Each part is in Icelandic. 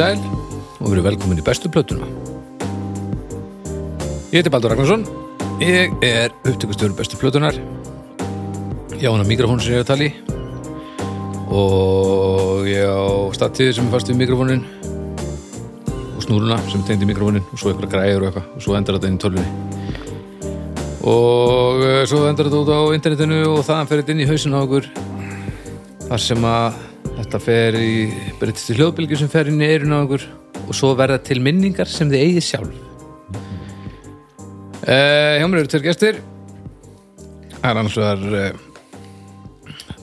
Sæl og verið velkomin í bestu plötuna. Ég heiti Baldur Ragnarsson, ég er upptökustjóður bestu plötunar. Ég á hana mikrofón sem ég er að tala í og ég á statið sem er fast við mikrofónin og snúruna sem tegndi mikrofónin og svo eitthvað græður og eitthvað og svo endar þetta inn í tölvunni. Og eh, svo endar þetta út á internetinu og þaðan fer þetta inn í hausin á okkur þar sem að þetta fer í breytist í hljóðbylgju sem fer inn í eirun á okkur og svo verða til minningar sem þið eigið sjálf. Uh, hjá mér eru tveir gestir. Það er annars vegar uh,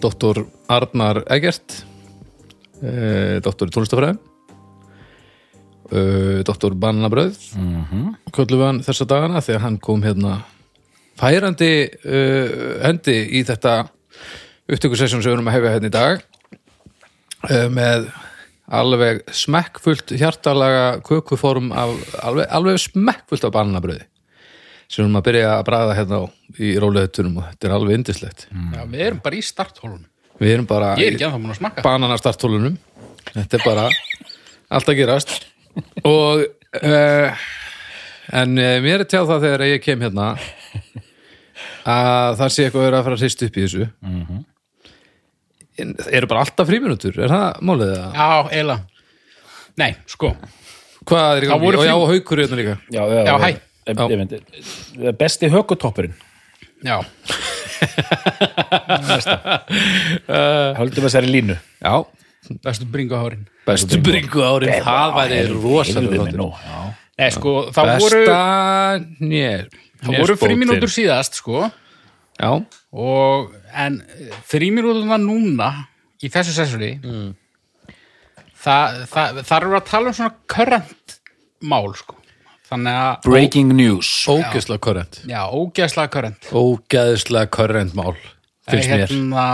doktor Arnar Egert uh, doktor í tónlistafræði uh, doktor Bannabröð köllum við hann þessa dagana þegar hann kom hérna færandi uh, hendi í þetta upptökusessjón sem við erum að hefja hérna í dag með alveg smekkfullt hjartalaga kökuform af alveg, alveg smekkfullt af bananabröði sem við erum að byrja að bræða hérna á í róleðutunum og þetta er alveg indislegt Já, við erum bara í starthólun við erum bara er að smakka. bananastartólunum þetta er bara allt að gerast. Og uh, en uh, mér er tjáð það þegar ég kem hérna að það sé eitthvað verið að fara að hrist upp í þessu. Mm eru bara alltaf fríminútur er það málið það? Já, eiginlega. Nei, sko. Hvað er í Það gangi? og já, frí- og haukur hérna líka. Já, já, Já, hæ. Ég, myndi, besti hökutoppurinn. Já, höldum þessari línu. Já, bestu bringuhárin. Bestu bringu árið það væri rosalega. Nei, sko, það voru besta nér Það voru fríminútur síðast, sko já, og, En fríminúturna núna í þessu sessuri mm. það, það, það eru að tala um svona current mál, sko. Þannig að, Breaking news. Ógeðslega korrent já, ógeðslega current. Ógeðslega korrent mál finnst mér. hérna,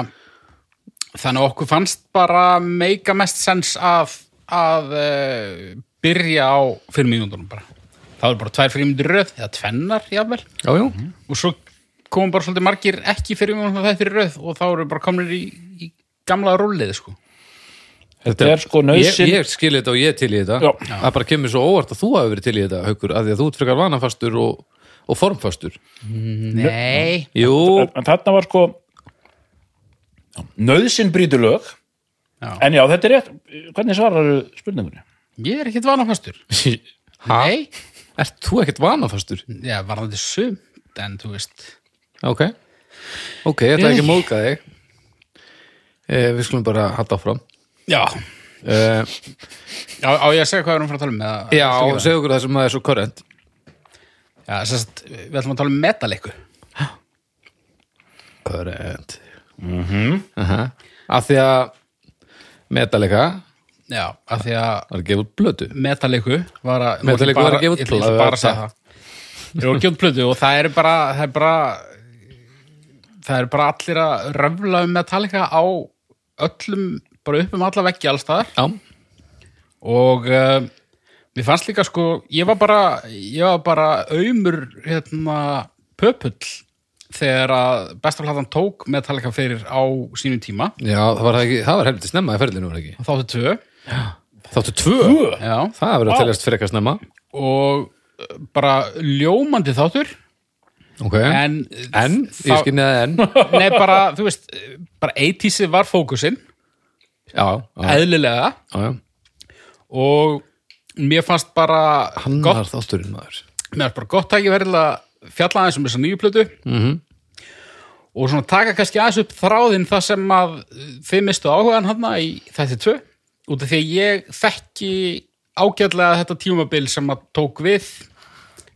þannig að okkur fannst bara meika mest sens að, að uh, byrja á fyrir mínúndunum bara. Það var bara tvær fyrir mínútur röð eða tvennar jafnvel. Já, já, og svo komum bara svolítið margir ekki fyrir mínúndunum þetta er röð og þá eru bara komnir í, í gamla rúlið sko. Þetta er sko ég, nöðsin ég skil þetta og ég til í þetta. Já. það bara kemur svo óvart að þú hafi verið til í þetta haukur, af því að þú ert frekar vanafastur og, og formfastur. Nei, jú, En þarna var sko nöðsin brýtur lög. Já. En já, þetta er rétt. Hvernig svarar spurningunni? ég er ekkert vanafastur. Nei, ert þú ekkert vanafastur? já, var þetta sumt en þú veist ok, ok, ég ætla ekki að móðga þig. Eh, við skulum bara halda áfram. Já, eh, á, á ég að segja hvað við erum frá að tala um eða- já, Viltu gera það? segðu okkur það sem að er svo korrent Já, sérst, við ætlum að tala um metaleiku korrent mm af því að metalega Já, af því að var að gefa út blötu metaleiku var að Metallica var að gefa út Ég ætla bara að segja plötu. það. Þeir voru að gefa út plötu og það er bara það er bara það er bara allir að röfla um Metallica á öllum bara upp um alla veggi alls staðar. Já, og uh, mér fannst líka sko ég var bara, ég var bara aumur hérna pöpull þegar að bestaflatan tók Metallica fyrir á sínum tíma. Já, það var, var helviti snemma í ferlinu þáttu tvö þáttu tvö, Já. það verður að teljast frekar snemma. Og uh, bara ljómandi þáttur ok, en, en, þá- ég skynni það en nei bara, þú veist bara 80 var fókusinn. Já, já, eðlilega. Já, já. og mér fannst bara hann gott, var þátturinn maður. Mér fannst bara gott tækifæri að fjalla aðeins um þessa nýju plötu. Mm -hmm. og svona taka kannski aðeins upp þráðinn það sem að þið mistu áhugaðan hann í þetta tvö. Út af því að ég þekki ágætlega þetta tímabil sem að tók við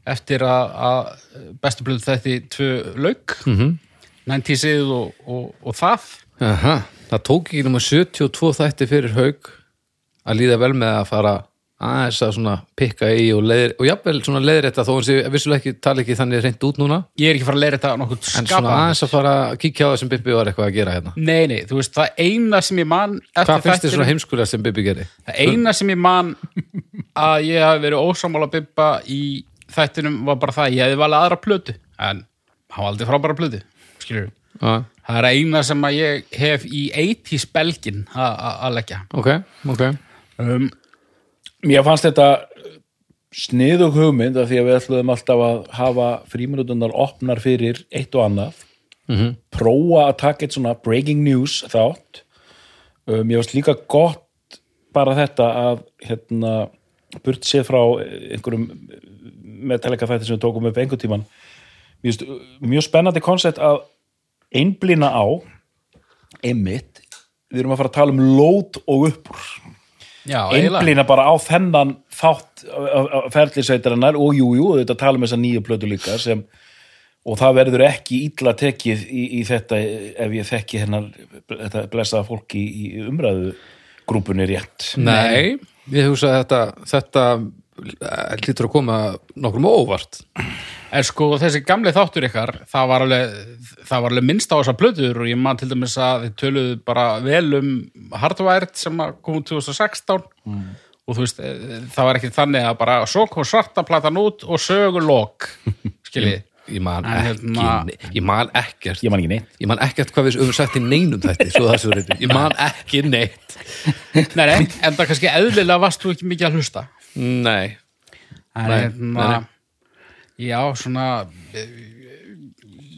eftir að, bestu blöð þetta tvö lauk mm -hmm. 90-sið og, og, og það. Aha, það tók ekki náma 72 þætti fyrir haug að líða vel með að fara aðeins að svona pikka í og, leiðir, og jafnvel svona leiðrétta þó hans ég vissulega ekki tala ekki þannig reynd út núna. Ég er ekki fara að leira þetta nokkuð en svona skapa aðeins að fara að kíkja á það sem Bibi var eitthvað að gera hérna. Nei, nei, þú veist, það eina sem ég man Hvað finnst þættinum- svona heimskulega sem Bibi geri? Það eina sem ég man að ég hafi verið ósámála bibba í þættinum var bara það að ég hefði valið aðra plötu en hann valdi frábæra plötu skilur Já, það er eina sem að ég hef í 80s belgin að leggja. Ok, ok. Um, Mér fannst þetta sniðug hugmynd af því að við ætluðum alltaf að hafa fríminutunar opnar fyrir eitt og annað. -hmm. prófa að taka eitt svona breaking news þátt. Um, Mér fannst líka gott bara þetta að hérna burt séð frá einhverjum metalika þætti sem við tókum upp einhvern tíman finnst uh, mjög spennandi koncept að einblina á einmitt, við erum að fara að tala um lót og uppur einblina bara á þennan þátt ferðlisveitarinnar og jú, jú, þetta tala um þessa nýju plötu líka sem, og það verður ekki illa tekið í, í þetta ef ég þekki hennar þetta blessaða fólk í, í umræðu grúpunni rétt. Nei, ég hugsa að þetta þetta hlýtur að koma nokkrum á óvart. En sko þessi gamli þáttur ykkar það var alveg, það var alveg minnst á þessar plötur og ég man til dæmis að þið töluðu bara vel um Hardwired sem að kom út 2016 og þú veist, það var ekki þannig að bara svo kom svarta platan út og sögulok skiljið Ég man En ekki, hérna- ég man ekkert. Ég man ekki neitt. Ég man ekkert hvað við höfum sagt í neinum þetta ég man ekki neitt. Nei, nei, en það kannski eðlilega varst þú ekki mikið að hlusta Nei, En Nei, hérna Já, svona eh,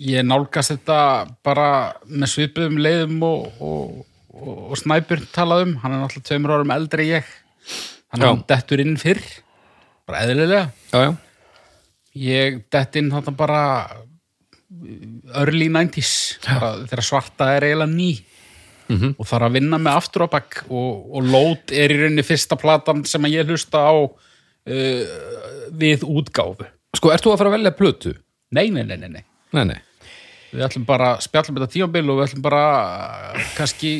ég nálgast þetta bara með svipuðum leiðum og, og, og, og Snæbjörn talaði um, hann er náttúrulega tveimur árum eldri ég. Hann er dettur inn fyrr bara eðlilega. Já, já. Ég dett inn þarna bara early 90s bara, þegar svarta er eiginlega ný og þarf að vinna með aftur á bakk og, og Lót er í rauninni fyrsta platan sem að ég hlusta á uh, við útgáfu. Sko, ert þú að fara að velja plötu? nei, nei, nei, nei, nei. Nei, nei. Við ætlum bara að spjalla með þetta tímabil og við ætlum bara kannski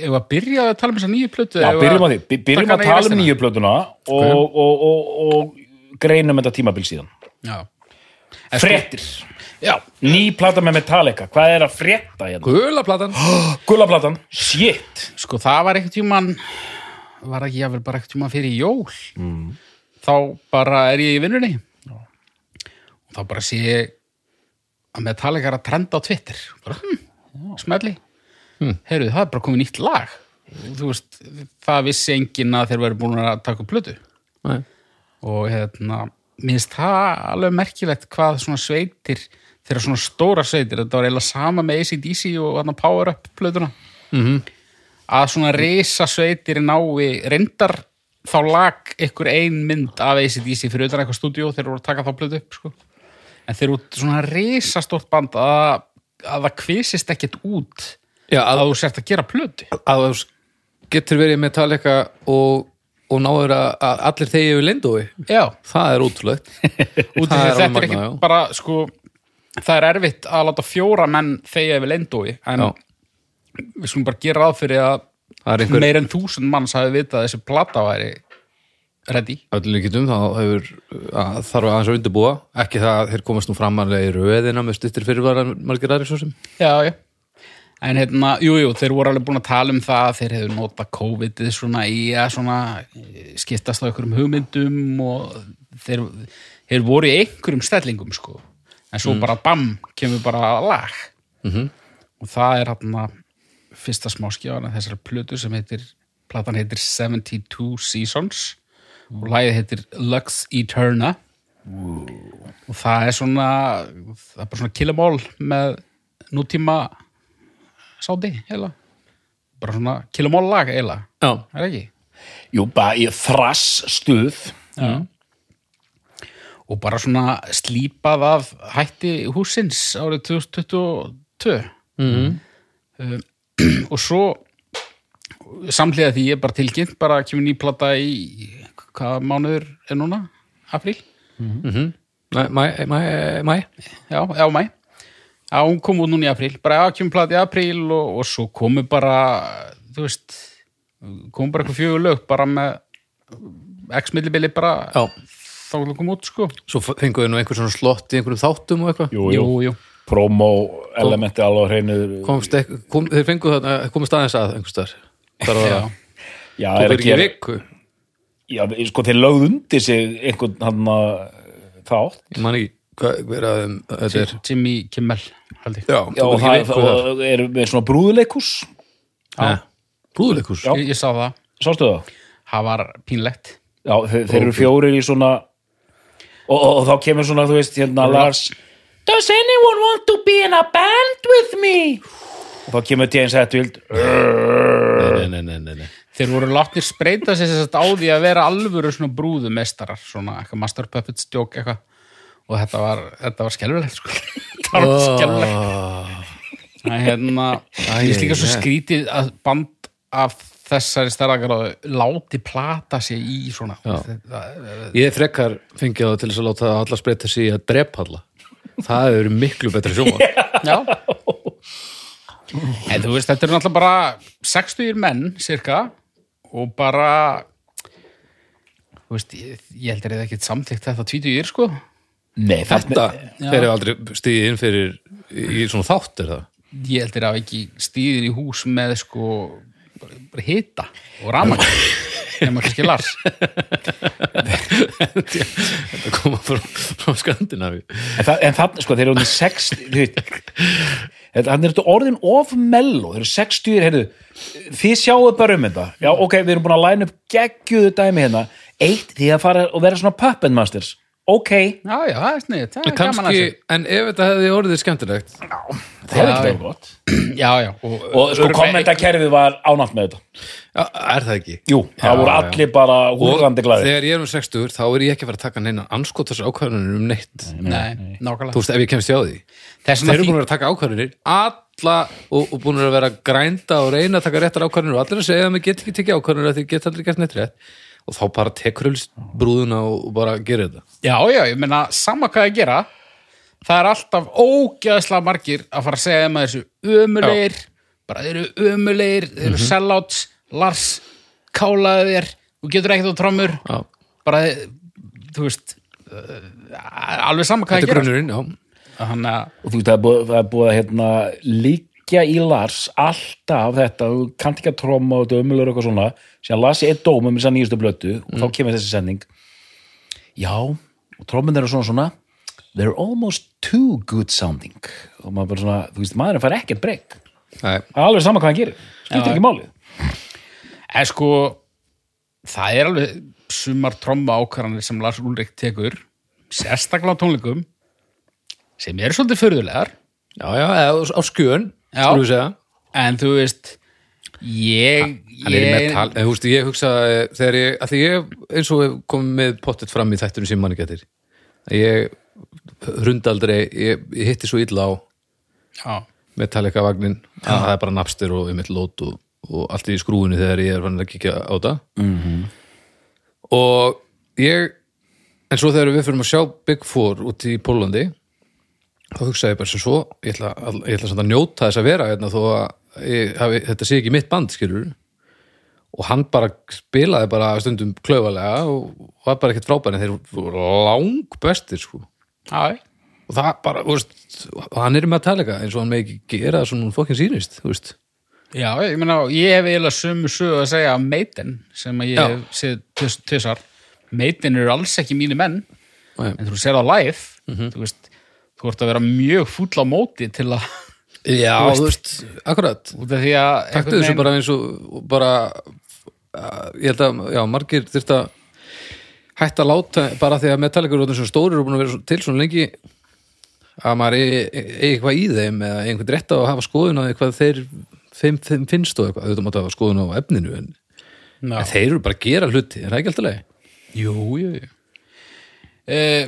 ef að byrja að tala um þessa nýju plötu? Já, við byrjum að By- byrjum að tala um restina? nýju plötuna og, og, og, og greinum þetta tímabil síðan. Já. Já, ný plata með Metallica. Hvað er að frétta hérna? Gula platan. Gulaplatan, shit. Sko það var ekkert tíman var ekki jáfnvel bara ekkert tíman fyrir jól. Mm. þá bara er ég í vinnunni. Og þá bara sé ég að Metallica er að trenda á Twitter. Bara, hm, smelli. Hm. heyrðu, það er bara komið nýtt lag. Þú veist, það vissi enginn að þeir verið búin að taka upp plötu. Nei. og hérna mér finnst það alveg merkilegt hvað svona sveitir þeirra svona stóra sveitir, þetta var eiginlega sama með ACDC og hann Power Up plötuna -hmm. að svona risa sveitir nái reyndar þá lag ykkur ein mynd af ACDC fyrir utan eitthvað stúdíó þeir voru að taka þá plötu upp sko. en þeir eru svona risa stórt band að, að það kvisist ekkert út Já, að að, þú sért að gera plötu að þú getur verið með Metallica og, og náður að, að allir þegi yfir lindói já, Það er útrúlegt út Það er að alveg bara sko, það er erfitt að láta fjóra menn þegja yfir leindói en Já. við skulum bara gera ráð fyrir að er einhver meir en þúsund manns hafi vitað að þessi plata væri ready. Öllum líkitum þá hefur að, þarf aðeins að undirbúa. Ekki það að þeir komast nú framarlega í röðina með stuttir fyrirvara margir aðri svo sem. Já, já en hérna, jú, jú, þeir voru alveg búin að tala um það að þeir hefur notað COVID-ið svona í að svona eh, skiptast á einhverjum hugmyndum og þeir, þeir voru í einhverjum stellingum sko. En svo bara bam, kemur bara lag. -hmm. og það er hérna fyrsta smáskjáðan af þessari plötu sem heitir, platan heitir 72 Seasons. Og lagið heitir Lux Eterna. Og það er svona það er bara svona killamál með nútíma sáti heila bara svona killamál lag heila Já, er ekki? Jú, bara í þrass stuð Já. og bara svona slípað af hætti húsins árið 2022 mm og svo samhliða því ég bara tilkynnt bara kemur ný plata í hvaða mánuður er núna? Apríl? Mæ, mæ, mæ, mæ. Já, já, mæ Já, hún kom út núna í apríl. Bara já, kemur plati í apríl og, og svo komu bara þú veist komu bara eitthvað fjögur lög bara með x millibili bara Já, þá að koma út sko. Svo fenguðu nú einhver svona slott í einhverjum þáttum og eitthvað? Jú, jú, jú. promo elementi alveg á hreinu. Komst ekk, kom, þeir fengu þarna, komist aðeins að einhver staðar. Þar var Já. það, já, tók er ekki ekki, viku. Já, sko þeir lögðu undir sig einhvern hann þátt. Ég man ekki hvað hver að þeim þetta er Jimmy Kimmel held ég. Já, já, og það og er með svona brúðuleikus brúðuleikus Já. ég, ég sá það, sástu það? það var pínlegt. Já, þeir, þeir eru fjórir í svona og, og, og þá kemur svona, þú veist, hérna Lars Does anyone want to be in a band with me? Og þá kemur James Hetfield. Nei, nei, nei, nei, nei. þeir voru látnir spreita sér sérst á því að vera alvöru svona brúðumestarar svona eitthvað Master Puppets joke eitthvað og þetta var, þetta var skelfilegt sko. þetta var skelfilegt. Það er hérna, ég er líka svo skrítið að band af þessari stærðagráðu láti plata sig í svona þetta, ég frekar fengið það til þess að láta alla spreita sig í að drepa alla það hefur verið miklu betri sjóma Já. En þú veist, þetta eru náttúrulega bara 60 menn, cirka og bara þú veist, ég, ég heldur eða ekkert samþykkt þetta 20 sko Nei, þetta hefur aldrei stíðið inn fyrir í svona þátt er það? Ég heldur að ekki stíðir í hús með sko bara, bara hita og ramag nema kannski Lars. Þetta koma frá, frá Skandinavi En, það, en það, sko, þeir eru orðin 60 þú veit, þetta- hann er þetta orðin of mello, þeir eru 60 heyrðu, þið sjáu bara um þetta. Já, ok, við erum búin að læna upp geggjuðu dæmi hérna, eitt því að fara og vera svona puppet masters, ok. Já, já, það er snið, það er gaman að kannski, þessu. en ef þetta hefði orðið skemmtilegt? Það Já, ekki það gott. Já, já. Og, og sko, kommentakerfið var ánátt með þetta. Já, er það ekki? jú, það voru já. allir bara húrandi glæði þegar ég er um 60 þá er ég ekki að fara að taka neina anskotas ákvarðanir um neitt. Nei, nákvæmlega. Þú veist, ef ég kemst hjá því. Þeir eru búin að vera að taka ákvarðanir alla og, og búin að vera að grænda og reyna að taka réttar ákvarðanir og allir að segja að mér get ekki tekið ákvarðanir að því get aldrei gert neitt rétt og þá bara tekur brúðuna og, bara gerir þetta. Já, já, ég meina, sama hvað að gera það er alltaf ógæðslega margir að fara að segja þeim að þessu ömulegir bara þeir eru ömulegir þeir eru sellouts, Lars kálaði þér, þú getur ekkert á trommur. Já, bara, þú veist uh, alveg sama hvað þetta er að gera. grunnurinn, já. Þannig að, og þú veist, það er búið, er að hérna, líkja í Lars alltaf þetta, þú kannt ekki að tróma og þetta er umulur og eitthvað svona, síðan las ég eitt dóm um þess að nýjustu blötu og þá kemur þessi sending. Já, og trómin eru svona svona. They're almost too good sounding. Og maður bara svona, þú veist, maðurinn fær ekkert er alveg sama hvað hann gerir, skiptir Já. ekki málið en sko það er alveg sumar tromma ákvarðanir sem Lars Ulrik tekur sérstaklega á tónleikum sem eru svolítið förðulegar já, já, á skjön Já. en þú veist ég, ég en þú veist, ég hugsa eh, þegar ég, að því ég eins og komið með pottet fram í þættunum sem manni getur ég hrundaldrei, ég, ég hitti svo illa á já, Metallica vagnin að það er bara napstir og einmitt lót og, og allt í skrúinu þegar ég er fann að kíkja á það -hmm. og ég en svo þegar við fyrir að sjá Big Four út í Pólandi þá hugsaði ég bara sem svo ég ætla, að- ég ætla að njóta þess að vera hérna, þó að ég, hafi, þetta sé ekki mitt band skilur og hann bara spilaði bara stundum klaufalega og var bara ekkert frábæri en þeir voru lang bestir sko. Já, og það bara, þú veist, hann er með að tala eins og hann með ekki gera það svona fokkin sýnist, þú veist. Já, ég meina ég hef eiginlega sömu sögu að segja af Maiden sem að ég Já. hef séð tvisar Maiden eru alls ekki mínu menn. Nei. en þú sér það live þú veist, þú ert að vera mjög fúll á móti til að Já, Þú veist. akkurat einhvern þessu bara eins og bara, ég held að, já, margir þurft að hætta að láta bara því að Metallica eru svo stórir og búin að vera til svona lengi að maður eigi eitthvað í þeim eða einhvern rétt á að hafa skoðun á því hvað þeir, þeim, þeim finnst og eitthvað, auðvitað mátt að hafa skoðun á efninu en, en þeir eru bara að gera hluti, er það ekki alltaf leið? Jú, jú, jú. Uh,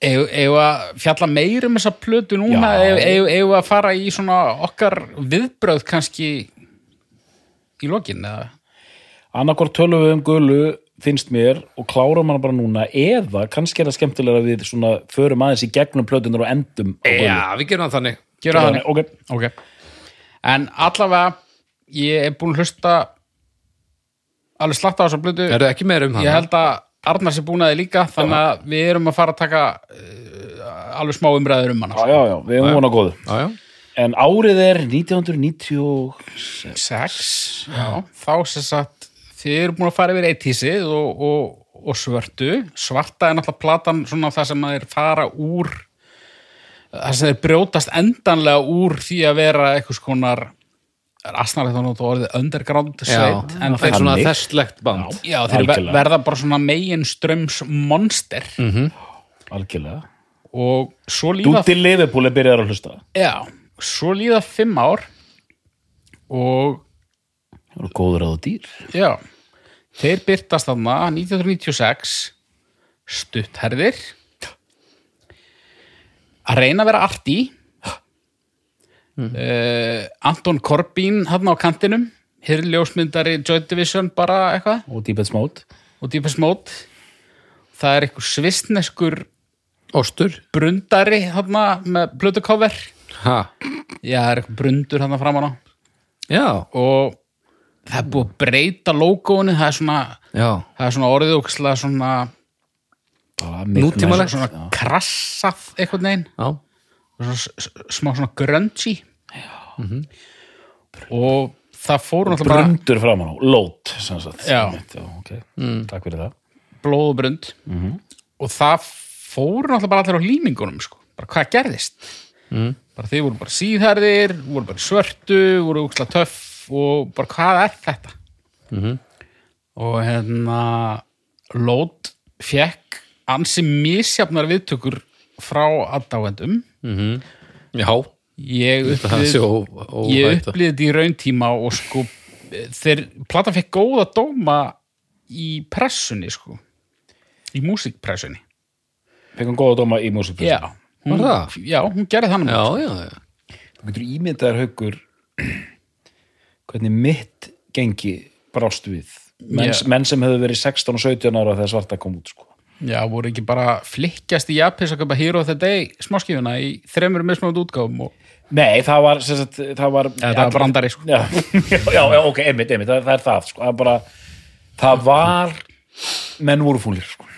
Eigum að fjalla meir um þessa plötu núna, eigum að fara í svona okkar viðbröð kannski í lokin, eða? annarkvort tölum við um gulu finnst mér og klára manna bara núna eða kannski er það skemmtilega að við svona förum aðeins í gegnum plötunar og endum gullu. Já, við gerum það þannig Gera þannig. ok, Ok. En allavega, ég er búin að hlusta alveg slatta á þessa blödu. Er það ekki meira um það? Ég held að Arnars er búin að þið líka, þannig að við erum að fara að taka uh, alveg smá umræður um hana. já, já, já, við erum vona góðu Já, já en árið er 1996 Sex, já. Þá sem sagt, þið eru búin að fara yfir eittísið og, og, og svörtu. Svarta er náttúrulega platan svona það sem að þeir fara úr það sem þeir brjótast endanlega úr því að vera eitthvað konar asnarlegt að nota orðið underground Já, sveit en það þeir, svona þesslegt band. Já, þeir ver- Algjörlega. verða bara svona megin ströms monster. Algjörlega. Og svo líða Dúti Liverpool er byrjar að hlusta. Já, svo líða fimm ár og það eru góður að dýr. Já, þeir byrtast þarna 1996 stuttherðir. Að reyna að vera arti uh, Anton Corbin hann á kantinum hirljósmyndari Joy Division bara eitthvað. Og Deepest Mode. Og Deepest Mode. Það er eitthvað svistneskur Ostur. brundari þarna með plötukáver Ha, já, það er eitthvað brundur þarna framan á. Já, og það er búið að breyta logoinu það er svona, já. það er svona orðið ókslega svona, Nútímalegt. svona krassað einhvern veginn. Já, svona, s- svona grungy og það fóru náttúrulega bara brundur framan á, lót. Já. Já okay. takk fyrir það. Blóð og brund. Og það fóru náttúrulega bara allir á límingunum sko. bara hvað gerðist? Bara þið voru bara síðherðir voru bara svörtu, voru úksla töff og bara hvað er þetta? Og hérna Lót fekk ansi misjafnar viðtökur frá aðdáendum. Já. upplýði sé ó, ég upplýði þetta í rauntíma og sko þeir, platan fekk góða dóma í pressunni sko. Í músikpressunni. Fekkum góða dóma í músik já, hún, já, hún gerði þannig Já, já, já. Þú getur ímyndaðar haukur hvernig mitt gengi brást við. Menn, menn sem hefur verið 16 og 17 ára þegar svarta kom út sko. Já, voru ekki bara flikkjast í Japis að köpa Hero of the Day smáskifuna í þremur mismunandi útgáfum og nei, það var sagt, það var, ja, það var brandari sko já, já, já, ok, einmitt, einmitt það, það er það, sko, það, bara, það var menn voru fúlir sko.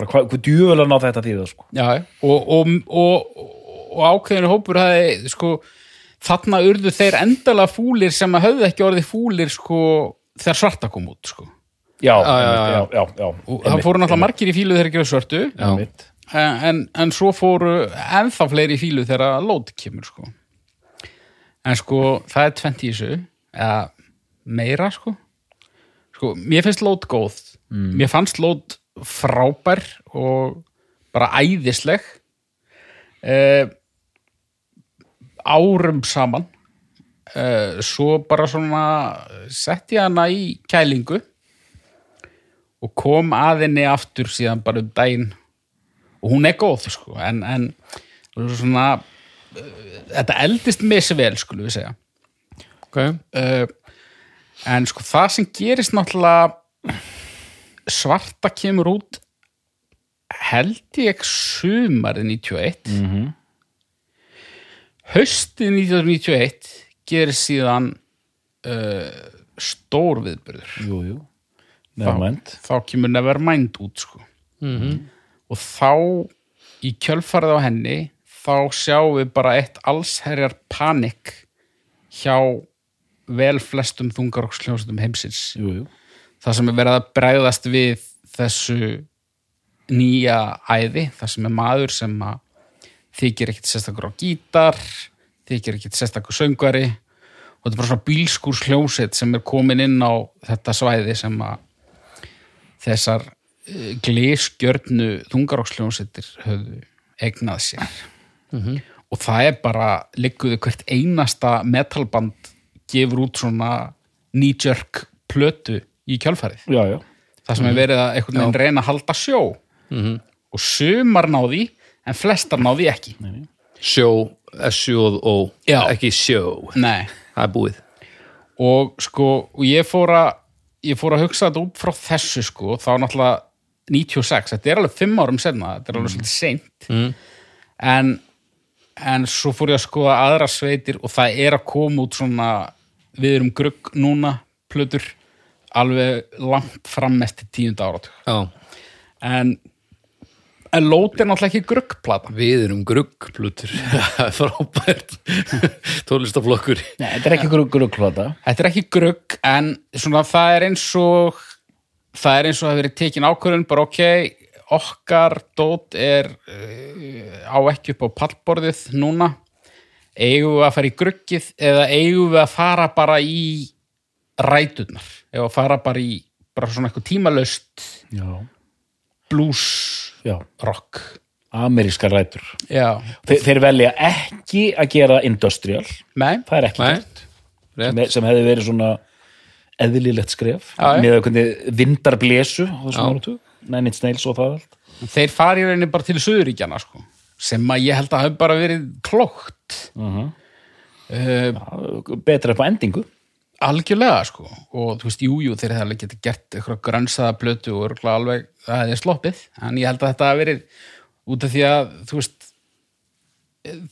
hvað, djúvel að ná þetta því sko. já, og, og, og, og ákveðinu hópur hafi sko, þarna urðu þeir endala fúlir sem að höfðu ekki orðið fúlir sko, þegar svarta kom út sko. Já, já, já, já, það fóru náttúrulega margir í fílu þegar ekki svörtu. Já. einmitt. en, en svo fóru ennþá fleiri í fílu þegar lót kemur sko. en sko það er 20 í þessu. Eða meira sko. Sko, mér finnst lót góð. Mér fannst lót frábær og bara æðisleg. Eh, árum saman. Eh, svo bara svona sett ég hana í kælingu og kom að henni aftur síðan bara um daginn. Og hún er góð sko en, en svona uh, þetta eldist misvel skulum við segja. Ok, uh, en sko það sem gerist náttúrulega svarta kemur út held ég sumarið 91 mm -hmm. haustið 1991 gerist síðan uh, stór viðbyrður jú, jú Nevermind. þá kemur Nevermind út sko. og þá í kjölfarið á henni þá sjáum við bara eitt allsherjar panik hjá vel flestum þungaroksljónsutum heimsins jú, jú. það sem er verið að bregðast við þessu nýja æði, það sem er maður sem að þykir ekkit sérstakur á gítar þykir ekkit sérstakur söngvari og þetta er bara svona bílskúrs hljómsveit sem er komin inn á þetta svæði sem að þessar uh, glískjörnu þungaróksljómsveitir höfðu eignað sér. Og það er bara ligguðu hvert einasta metalband gefur út svona knee-jerk plötu í kjálfarið já, já. það sem er verið að einhvern veginn reyna að halda sjó. Og sumar náði en flestar náði ekki. Sjó, S-U-O Já. ekki sjó, Nei. það er búið. Og sko, og ég fór að ég fór að hugsa þetta út frá þessu sko, þá náttúrulega 96, þetta er alveg fimm árum senna, þetta er alveg svolítið seint. Mm. en en svo fór ég að skoða aðra sveitir og það er að koma út svona við erum grugg núna plötur alveg langt fram eftir tíunda áratug. Já, en, en lót er náttúrulega ekki gruggplata. Við erum gruggplutur frábært. Tólistaflokkur Nei, þetta er ekki grugglata Þetta er ekki grugg en svona það er eins og það er eins og það hefur verið tekin ákvörðun bara ok, okkar dót er uh, á ekki upp á pallborðið núna. Eigum við að fara í gruggið eða eigum við að fara bara í ræturnar? Eða fara bara í bara svona eitthvað tímalöst Já, blues já, rock. Amerískar rætur. Já, Þeir, velja ekki að gera industrial. Nei, það er ekki sem, sem hefði verið svona eðlilegt skref. Já, með að hvernig vindar blésu á þessum Já. áratu Nine Inch Nails og það allt þeir fari í rauninni bara til Suðuríkjana sko, sem að ég held að hafa bara verið klókt. Uh Já, betra upp á endingu algjörlega sko. Og þú veist, jú, jú, þeir hefði getið gert eitthvað grönsaða plötu og alveg það hefði sloppið, en ég held að þetta hafi verið út af því að, þú veist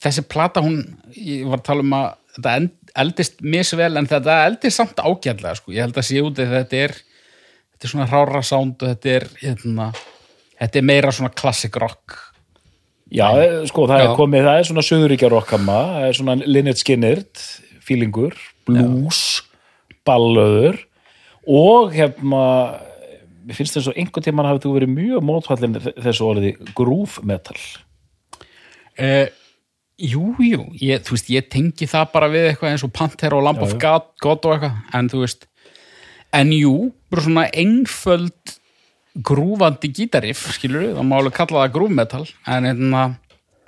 þessi plata hún, ég var að tala um að þetta eldist misvel en þetta eldist samt ágætlega sko, ég held að sé út af þetta er þetta er svona hrára sound og þetta er hérna, þetta er meira svona classic rock. Já, eh, sko, það Já. er komið, það er svona söðuríkja rockama, það er svona Lynyrd Skynyrd, feelingur, blues, ballöður og mér finnst þess að einhvern tímann hafið þú verið mjög mótfallin þessu orði groove metal. Uh, jú, jú, ég, þú veist, ég tengi það bara við eitthvað eins og Panther og Lamb of God, God og eitthvað, en þú veist en jú, bara svona einföld grúfandi gítariff, skilur við, það má alveg kalla það grúfmetal, en hérna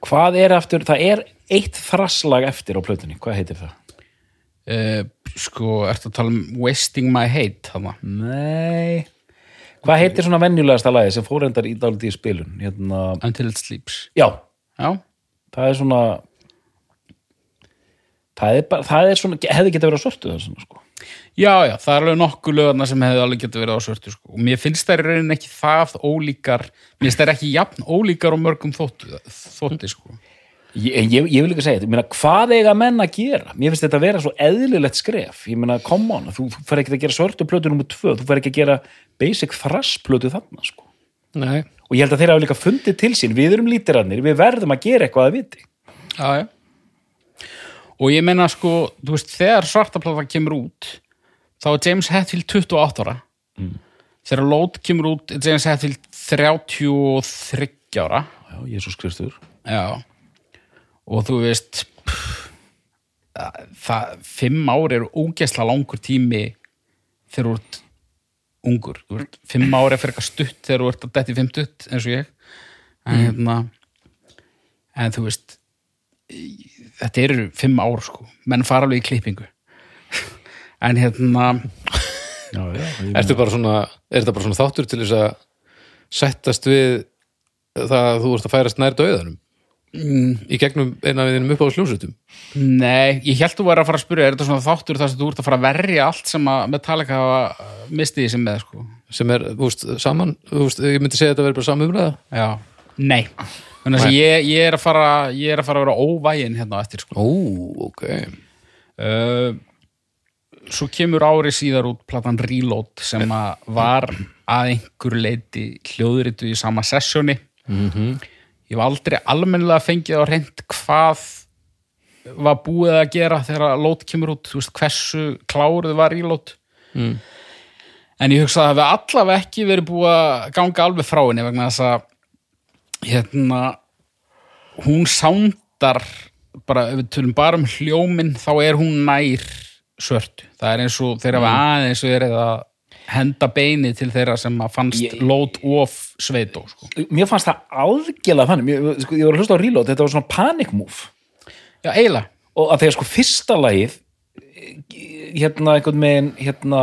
Hvað er aftur, það er eitt þrasslag eftir á plötunni, hvað heitir það? Uh, sko, ertu að tala um Wasting My Hate, þarna Nei. Hvað heitir svona venjulegasta lagi sem fórendar í dálítið í spilun? Hérna, Until It Sleeps já, Já, það er svona það er bara, það er svona hefði geta verið á svörtu það sko já, já, það er alveg nokkuð lögarna sem hefði alveg getur verið á svörtu sko. og mér finnst þær í rauninni ekki það ólíkar mér finnst þær ekki jafn ólíkar og mörgum þóttu, þótti sko Ég, ég, ég vil ekki segja þetta, ég meina, hvað eiga menn að gera? Mér finnst þetta að vera svo eðlilegt skref, ég meina, come on, þú, fer ekki að gera svörtu plötu nummer tvö, þú fer ekki að gera basic thrash plötu þarna, sko. Nei, Og ég held að þeir hafa líka fundið til sín, við erum lítirarnir, við verðum að gera eitthvað að viti. Já, já. Og ég meina sko, þú veist, þegar svartaplata kemur út, þá er James Hetfield 28 ára. Þegar Lót kemur út, James Hetfield 33 ára. Já, Jésús Kristur. Já. Og þú veist, pff, það, fimm ár eru ógeðslega langur tími þegar þú ert ungur. Þú ert, fimm ár er fyrir eitthvað stutt þegar þú ert að detti fimmtutt, eins og ég. En hérna, en þú veist, þetta eru fimm ár sko, menn fara alveg í klippingu en hérna Já, já. ertu bara svona er þetta bara svona þáttur til þess að settast við það að þú ert að færast nær döðanum mm. í gegnum eina við þínum upp á sljósutum nei, ég held þú væri að fara að spyrja er þetta svona þáttur þar sem þú ert að fara að verja allt sem að Metallica hafa mistið sem með sko? Sem er, þú veist, saman þú veist, ég myndi segja þetta verður bara samumræða já, nei. Þannig að ég, ég er að fara ég er að fara að vera óvægin hérna eftir sko. Ó, ok. Uh, svo kemur ári síðar út platan Reload sem að var að einhverju leiti hljóðritu í sama sessjóni -hmm. Ég hef aldrei almennilega fengið á reynd hvað var búið að gera þegar Load kemur út, þú veist hversu kláruð var Reload. Mm. en ég hugsa að það hefði allavega ekki verið búið að ganga alveg frá henni vegna þess að hérna hún sándar bara, ef við tölum bara um hljóminn þá er hún nær svörtu. Það er eins og þeirra var aðeins verið að henda beini til þeirra sem að fannst Ég- load of sveitó sko. Mér fannst það algjörlega þannig, mér, sko, ég var að hlusta á Reload, þetta var svona panic move. já, eiginlega Og að þegar sko fyrsta lagið, hérna einhvern megin, hérna,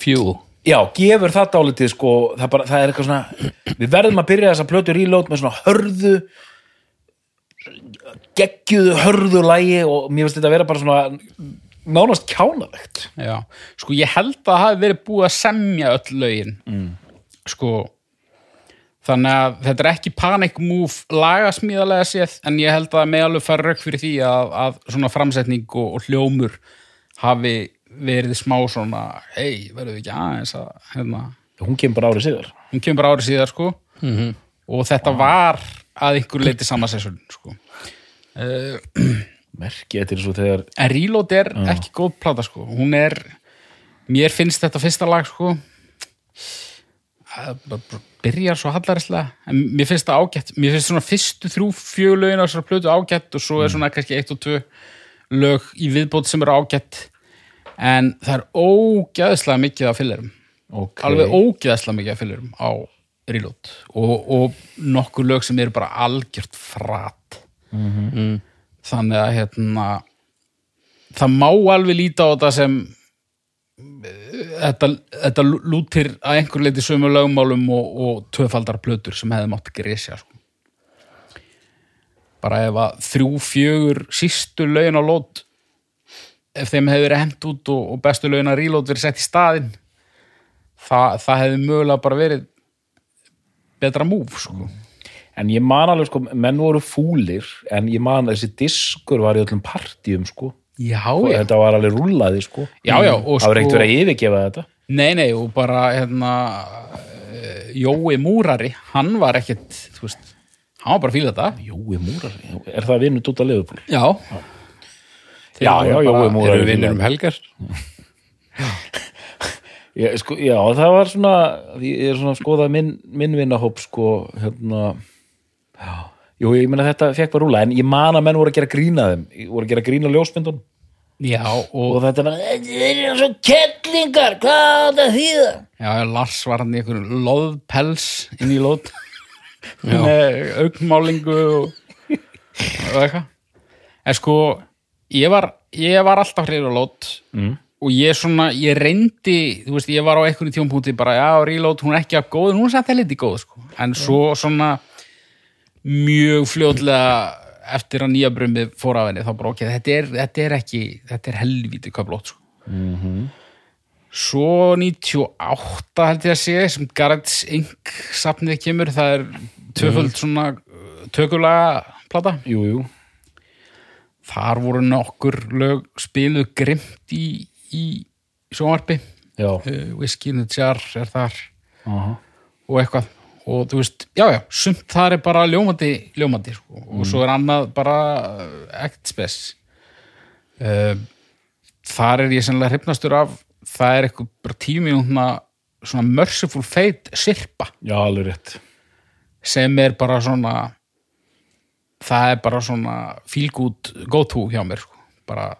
fuel Já, gefur það dálítið sko, það, bara, það er eitthvað svona, við verðum að byrja þessa plötu reload með svona hörðu, geggjuðu hörðu lægi og mér finnst þetta að vera bara svona nánast kjánalegt. Já, sko ég held að það hafi verið búið að semja öll lögin. Mm. sko þannig að þetta er ekki panic move lagasmíðalega séð en ég held að með alveg fara rauk fyrir því að, að svona framsetning og, og hljómur hafi verið smá svona hei, verðum við ekki aðeins að hérna, hún kemur bara árið síðar. Hún kemur bara árið síðar sko. Og þetta var að ykkur leiti samansessun sko merki þetta er svo þegar En Reload er ekki góð plata sko. Hún er, mér finnst þetta fyrsta lag sko. Að b- b- byrjar svo hallarislega en mér finnst það ágætt. Mér finnst svona fyrstu þrjú fjögulögin á þessar plötu ágætt og svo er svona kannski eitt og tvö lög í viðbót sem eru ágætt. En það er ógæðslega mikið af fyllirum okay. alveg ógeðslega mikið af fyllirum á Reload. Og, og nokkur lög sem eru bara algjört frat þannig að hérna það má alveg líta á þetta sem eh, þetta, þetta lútir að einhver leiti sömu lögmálum og, og tvöfaldar plötur sem hefði mátt gresja sko. bara ef að þrjú, fjögur sístu lögin á lót ef þeim hefði verið hent út og, og bestu lögin að Reload verið sett í staðinn það, það hefði mögulega bara verið betra múf sko. En ég man alveg sko, menn voru fúlir en ég man þessi diskur var í öllum partíum sko. Já, og já, þetta var alveg rúllaði sko. Já, já og það var ekkert sko, verið að yfirgefa þetta. Nei, nei, og bara hérna eh, Jói Múrari, hann var ekkit þú veist, hann var bara að fíla þetta. Jói Múrar, er það vinnut út að liðupúl? já Já, já, Jói Múrar Eru vinnur um helgar? Já, sko, já, það var svona ég er svona að skoða minn, minn vinnahóp sko, hérna já, jú, ég meina þetta fekk bara rúla en ég man að menn voru að gera grína þeim. Voru að gera grína ljósmyndun já, og og þetta bara, þetta er eins og kettlingar, hvað á þetta þýða? já, Lars var hann í einhverjum loðpels inn í lót með augmálingu og, og eitthvað. En sko, ég var ég var alltaf hreyður á lót mm. og ég svona, ég reyndi þú veist, ég var á einhverjum tjómpúti bara, já, reload, hún er ekki að góð, hún er samt helviti góð sko. en svo svona mjög fljótlega eftir að nýja brumið fór af henni þá bara ok, þetta er, þetta er ekki þetta er helviti köflót sko. svo 98 held ég að sé sem Garrett's Inc. safnið kemur, það er tvöföld svona tökulega plata. Jú, jú, þar voru nokkur lög spiluð grimt í, í sjónvarpi. Uh, Whiskey in the Jar er þar. Aha. og eitthvað. Og þú veist, já já, sumt þar er bara ljómandi, ljómandi sko. og svo er annað bara uh, act spes. Uh, þar er ég sennilega hrifnastur af það er eitthvað bara tíu mínútna svona merciful fate sirpa. Já, alveg rétt. Sem er bara svona það er bara svona feel good go to hjá mér sko. bara,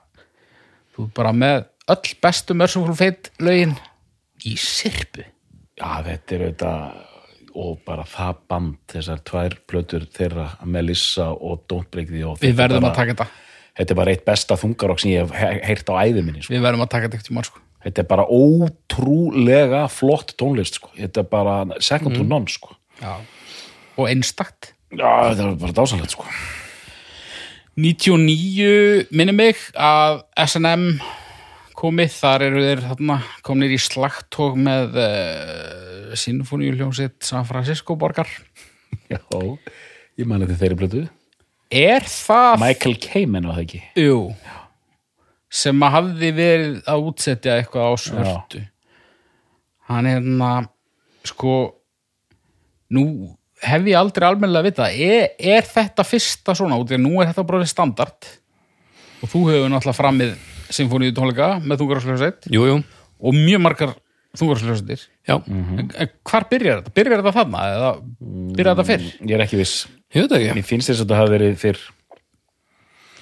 þú ert bara með öll bestu Merciful Fate lögin í sirpu. Já, þetta er auðvitað og bara það band, þessar tvær plötur þeirra, Melissa og Don't Break the Oath við er verðum bara- að taka þetta Þetta er bara eitt besta þungarokk sem ég hef he- heyrt á æði minni sko. við verðum að taka þetta ekkert í mál sko. Þetta er bara ótrúlega flott tónlist sko. Þetta er bara second to none sko. og einstakt Já, þetta er bara dásalegt sko. 99 minni mig að SNM komið, þar eru þeir þarna, komnir í slagtók með uh, Sinfoníuljónsitt San Francisco borgar. Já, ég mani þetta þeirri plötu. Er það Michael Kamen var það ekki? Jú. Sem að hafði verið að útsetja eitthvað á svörtu. Hann er hérna sko nú hef ég aldrei almennilega vita er, er þetta fyrsta svona út því að nú er þetta bara standard. Og þú hefur náttúrulega framið symfóníu tónleika með jú, og mjög margar þungararsljóðsveitir já, en, en hvar byrjar þetta? Byrjar þetta þarna eða byrjar þetta fyrr? Ég er ekki viss. Ég veit ekki. Mér finnst þess að þetta hafi verið fyrr.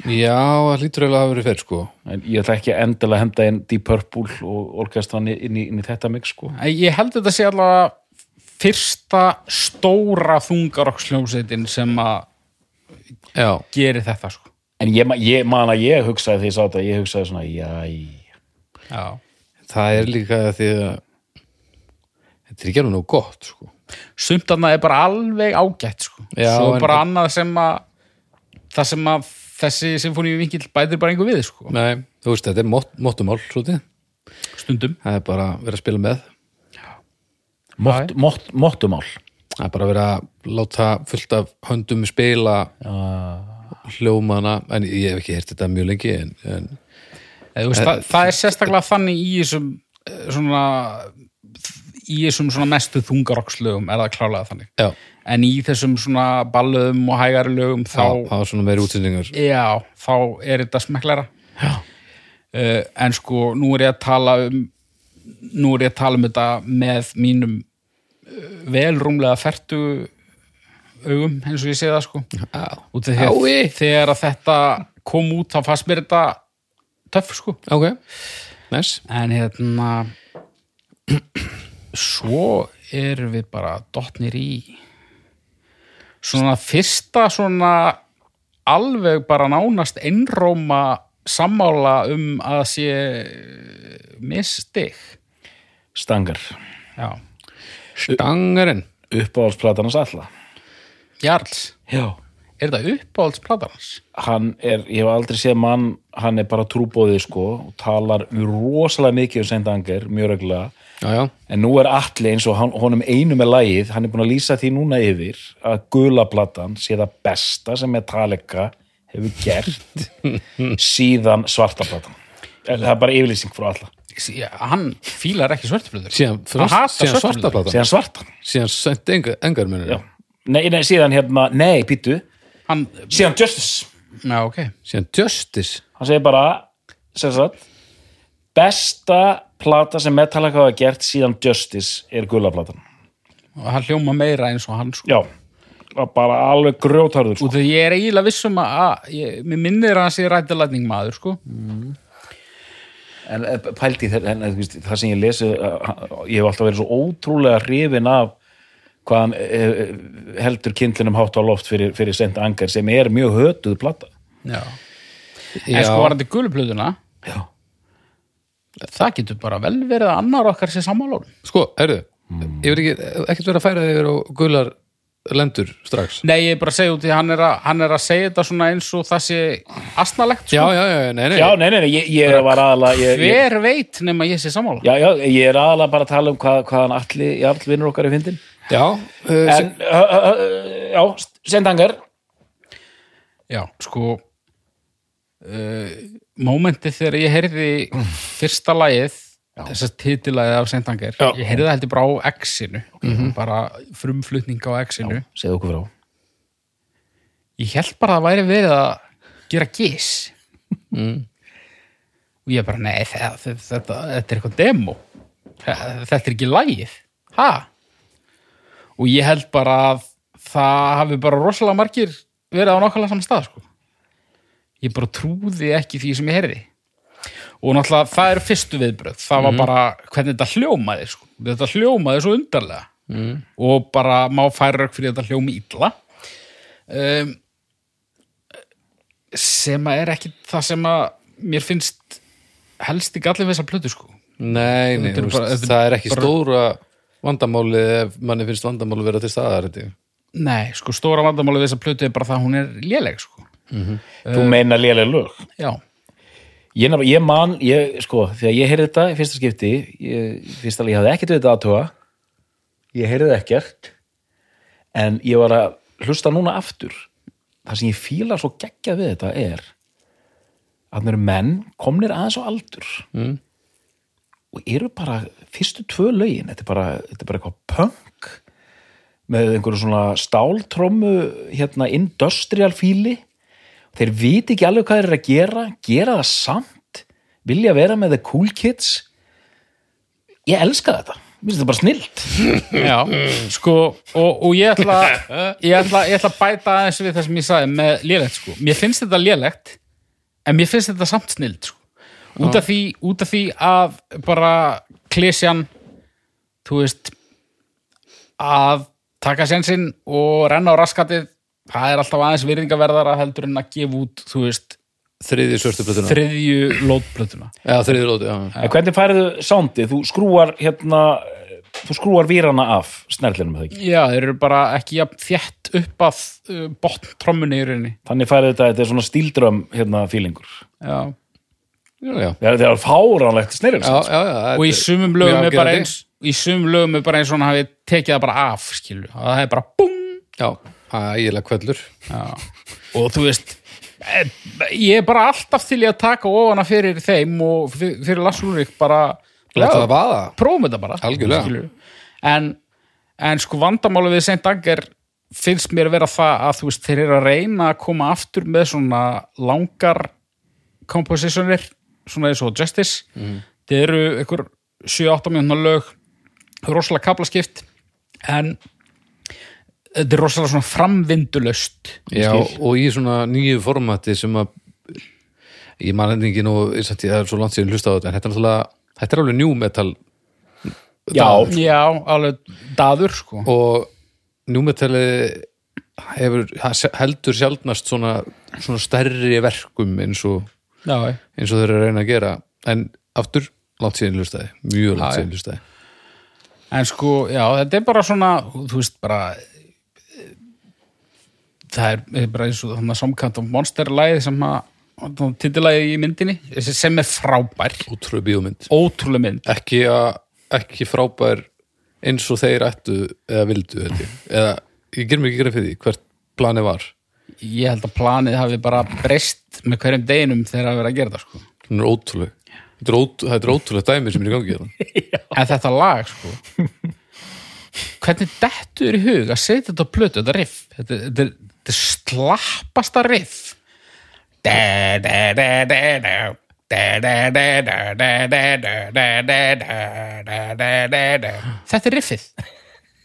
Já, það lítur eiginlega að hafa verið fyrr sko. En ég ætla ekki að henda inn Deep Purple og orkestran inn í, inn í þetta mix sko. En Ég held þetta sé allavega fyrsta stóra þungaroksljómsveitin sem að geri þetta sko. En ég, ég man að ég hugsaði því ég sá þetta, ég hugsaði svona jæ, Já. það er líka því að þetta er ekki alveg nú gott sko. Sumt annað er bara alveg ágætt sko. Já, Svo en- bara annað sem að það sem að þessi symfóníu vinkill bætir bara einhver við sko. Nei, þú veist, þetta er mott, mottumál svolítið, stundum. Það er bara að vera að spila með. Mott, mott, mottumál. Það er bara að vera að láta fullt af höndum spila hljómana en ég hef ekki heyrt þetta mjög lengi en, en Eða, veist, það, það er sérstaklega þannig í þessum eh, svona í þessum svona mestu þungarokslögum er það klálega þannig. Já, en í þessum svona ballöðum og hægari lögum þá, þá, var svona meiri útsendingar. Já, þá er þetta smekklæra uh, en sko nú er ég að tala um nú er ég að tala um þetta með mínum uh, vel rúmlega fertu augum eins og ég sé það sko. Já, og þegar, Ái. þegar að þetta kom út þá fannst mér þetta töff sko. Ok, næs en hérna svo erum við bara dottnir í svona fyrsta svona alveg bara nánast einróma sammála um að sé mistig Stangar já, stangarinn uppáhaldsplatanans alla Jarls. Já. Er þetta uppáhaldsplatarans? hann er, ég hef aldrei séð mann hann er bara trúbóðið sko og talar rosalega mikið um Saint Anger mjög reglulega, já, já, en nú er allir eins og hann, honum einu með lagið, hann er búin að lýsa því núna yfir að gula platan sé það besta sem Metallica hefur gert síðan svarta platan. Það er bara yfirlýsing frá alla Já, hann fílar ekki svörtuflutur síðan, síðan svarta svarta platan. Síðan svartan, síðan sent engar, engar munir já nei, nei, síðan hérna, nei, býtu hann, síðan Justice já ok síðan Justice hann segir bara sem sagt, besta plata sem Metallica hafa gert síðan Justice er gula platan og hann hljóma meira eins og hann sko. já, var bara alveg grjótarður sko. og þegar ég er eiginlega vissum að, að ég, mér minnir að hann sé rættilætning maður sko. en eh, pældi þér en, eh, þú veist, það sem ég lesi eh, ég hef alltaf verið svo ótrúlega hrifin af hvaðan eh, heldur kindlinum hátt á loft fyrir, fyrir sent angar sem er mjög hötuð plata. Já. já, en sko var þetta guluplöðuna já, það getur bara vel verið að annar okkar sé sammálórum sko, heyrðu ég verð ekki, ekkert verið að færa þig yfir á gular lendur strax. Nei ég er bara að segja út í hann er að, hann er að segja þetta svona eins og það sé astnalegt já, sko. já, já, nei, nei, já, nei, nei, nei ég, ég var aðalega ég, ég, hver veit nema ég sé sammála? Já, já, ég er aðalega bara að tala um hvað, hvaðan allir, allir vinnur okkar er fyndin já, uh, en, uh, uh, já, sent angar já sko uh, mómentið þegar ég heyrði fyrsta lagið þess að titilagið af Seintanger Já. ég heyrði það heldur bara á X-inu bara frumflutning á X-inu segðu okkur frá. Ég held bara að það væri verið að gera gís og ég bara, nei, þetta, þetta, þetta, þetta er eitthvað demo. Þetta er ekki lagið. Ha? Og ég held bara að það hafi bara rosalega margir verið á nákvæmlega saman stað sko. ég bara trúði ekki því sem ég heyrði og náttúrulega það eru fyrstu viðbröð það var bara hvernig þetta hljómaði sko. þetta hljómaði svo undarlega mm. og bara má færa fyrir þetta hljómi illa um, sem að er ekki það sem að mér finnst helst í gallin við þessa plötu sko nei, nei er bara- er það er ekki stóra vandamáli ef manni finnst vandamáli vera til staðar ég. nei, sko stóra vandamáli við þessa plötu er bara það að hún er léleg sko þú meina lélega lög já, Ég, ég man, ég, sko, þegar ég heyrði þetta í fyrsta skipti, ég, fyrst alveg, ég hafði ekkert við þetta aðtuga, ég heyrði það ekkert, en ég var að hlusta núna aftur. Það sem ég fíla svo geggjað við þetta er að það eru menn komnir aðeins á aldur mm. Og eru bara fyrstu tvö lögin, þetta er bara, þetta er bara eitthvað punk með einhverju svona stáltrommu, hérna, industrial fíli þeir viti ekki alveg hvað þeir eru að gera gera það samt vilja vera með the cool kids. Ég elska þetta. Mér finnst þetta bara snilt. Já sko, og, og ég ætla ég ætla, ég ætla að bæta aðeins við það sem ég sagði með lélegt sko, mér finnst þetta lélegt en mér finnst þetta samt snild sko. Út, af því, út af því að bara klesjan þú veist að taka sensinn og renna á raskatið það er alltaf aðeins virðingaverðara heldur en að gefa út, þú veist þriðju svörstu plötuna. þriðju lótplötuna. Já, þriðju lóti, já, en hvernig færðu soundið, þú skrúar hérna, þú skrúar vírana af snerlinum það ekki, já, þeir eru bara ekki jafn þétt upp að uh, botn trommunni í rauninni. Þannig færðu þetta þetta er svona stíldröm hérna fílingur já, það er, það er fáránlegt sniril og í sumum lögum er bara eins í sumum lögum er bara eins og hann hafi tekið það bara af skilu, og það er bara búm já, ægilega kvellur og þú veist eh, ég er bara alltaf til í að taka ofana fyrir þeim og fyr- fyrir Lars Ulrik bara það prófum þetta bara en, en sko vandamáli við Saint Anger finnst mér vera það að þú veist þeir eru að reyna að koma aftur með svona langar compositionir svona eins og Justice. Mm. þeir eru einhver 7-8 mínúna lög rosalega kaplaskipt en þetta er rosalega svona framvindulöst Já, og í svona nýju formati sem að ég man endingin og ég ég það er svo langt síðan hlusta á þetta en þetta er náttúrulega, þetta er alveg new metal já, já, alveg daður sko. Og new metali hefur heldur sjaldnast svona, svona stærri verkum eins og, eins og þeir eru að reyna að gera. En aftur langt síðan hlustaði mjög langt síðan hlustaði En sko, já, þetta er bara svona, þú veist, bara það er, er bara eins og þannig að samkant af monsterlæði sem að titilæði í myndinni sem er frábær, ótrúlega bíómynd. Ótrúlega mynd. Ekki, að, ekki frábær eins og þeir ættu eða vildu eða ég ger mér ekki greið fyrir því hvert planið var ég held að planið hafi bara breyst með hverjum deginum þegar það verið að gera það sko. Það er ótrúlega þetta er ótrúlega dæmið sem er í gangi en þetta lag sko hvernig þetta er í hug að setja þetta á plötu, þetta riff þetta, þetta, þetta er slappasta riff þetta er riffið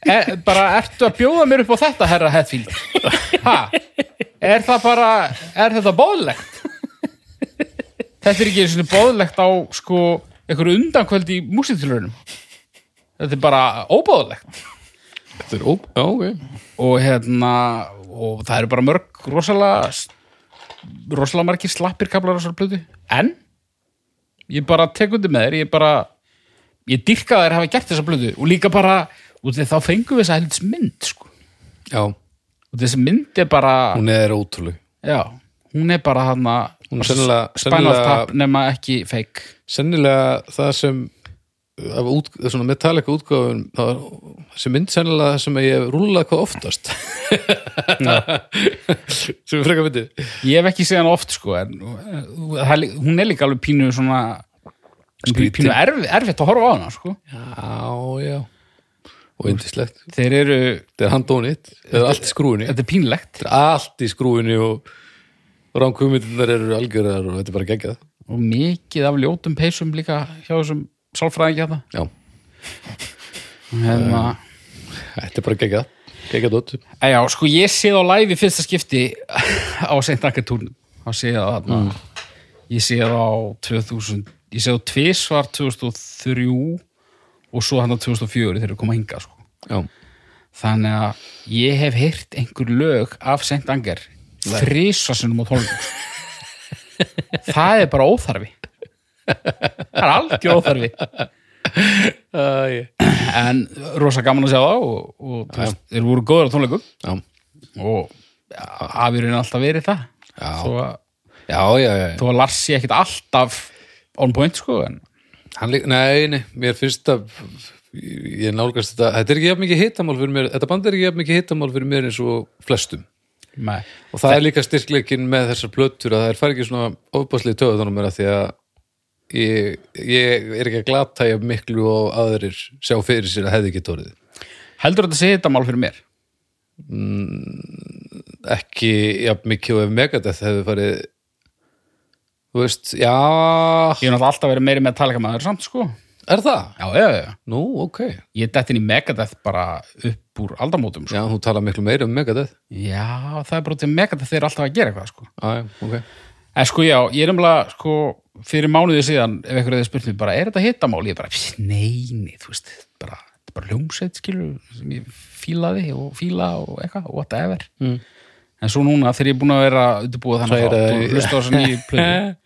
e, bara ertu að bjóða mér upp á þetta herra Hetfield? Ha, er það bara er þetta bóðlegt þetta er ekki einu sinni bóðlegt á sko einhverju undankvöld í músitilurunum þetta er bara óbóðlegt þetta er ó, já, ok. Og hérna og það eru bara mörg rosalega rosalega margir slappir kaplar á þessar plötu. En ég bara tek undir með þér ég bara ég dyrka þær hafa gert þessa plötu. Og líka bara út af þá fengum við þessa helds mynd sko. já, og þessi mynd er bara hún er ótrúleg. Já, hún er bara hann Hún er sennilega- Spinal sennilega- Tap nema ekki fake. Sennilega það sem af út, svona metallica útgáfun það, þessi mynd sennilega það sem ég hef rúlað hvað oftast. Sem er frekar myndi Ég hef ekki séð hann oft sko en uh, það er lí- hún er líka alveg pínu svona Skrítið. pínu erf, erfitt að horfa á hana sko. Já, já og yndislegt, þeir eru, þetta er handónið þetta er allt í skrúinni þetta er pínlegt. Þetta er allt í skrúinni og ránkvömyndunar eru algjörðar og þetta er bara geggjað. Og mikið af ljótum peysum líka hjá þessum sálfræðingi hérna já, hérna, þetta er bara geggjað. Geggjað dótt e, já, sko ég séð á live í fyrsta skipti á Saint Agatúrnum þá séð á þarna ég séð á 2000 ég séð á tvisvar 2003 og svo hann á 2004 þegar við koma hingað sko. Já, þannig að ég hef heyrt einhver lög af Saint Anger þrísvarsinum á tólum það er bara óþarfi. Það er algjör óþarfi. En rosa gaman að sjá það og, þeir voru góður á tónleikum. Já, og afurinn alltaf verið það. Já. þó að, að Lars sé ekkit alltaf on point sko en Líka, nei, nei, mér finnst að ég nálgast þetta, þetta er ekki jafn mikið hitamál fyrir mér, þetta band er ekki jafn mikið hitamál fyrir mér eins og flestum. Nei. og það er líka styrkleikin með þessar plötur að það er fær ekki svona ofbáslið töðunum mér að því að ég, ég er ekki að glata ég miklu og aðrir sjá fyrir sér að hefði ekki tórið. Heldur þetta sé þetta mál fyrir mér? Ekki jafn mikið og ef Megadeth hefði farið þú veist, já ég hef náttúrulega alltaf verið meiri með talikamaður samt sko er það? já, já, já, Nú, ok, ég er dett inn í Megadeth bara upp úr aldamótum sko. já, þú tala miklu meira um Megadeth já, það er bara til Megadeth þeir eru alltaf að gera eitthvað sko Já, ok En sko já, ég er umlega sko, fyrir mánuði síðan, ef einhverju hefði spurt mig bara, er þetta hittamál? Ég bara, pss, nei, nei, þú veist, bara, þetta er bara hljómsveit, skilur, sem ég fílaði og fíla og eitthvað, whatever. Mm. En svo núna, þegar ég er búin að vera undirbúið þannig Hræra að hlusta á þessa nýju plötu,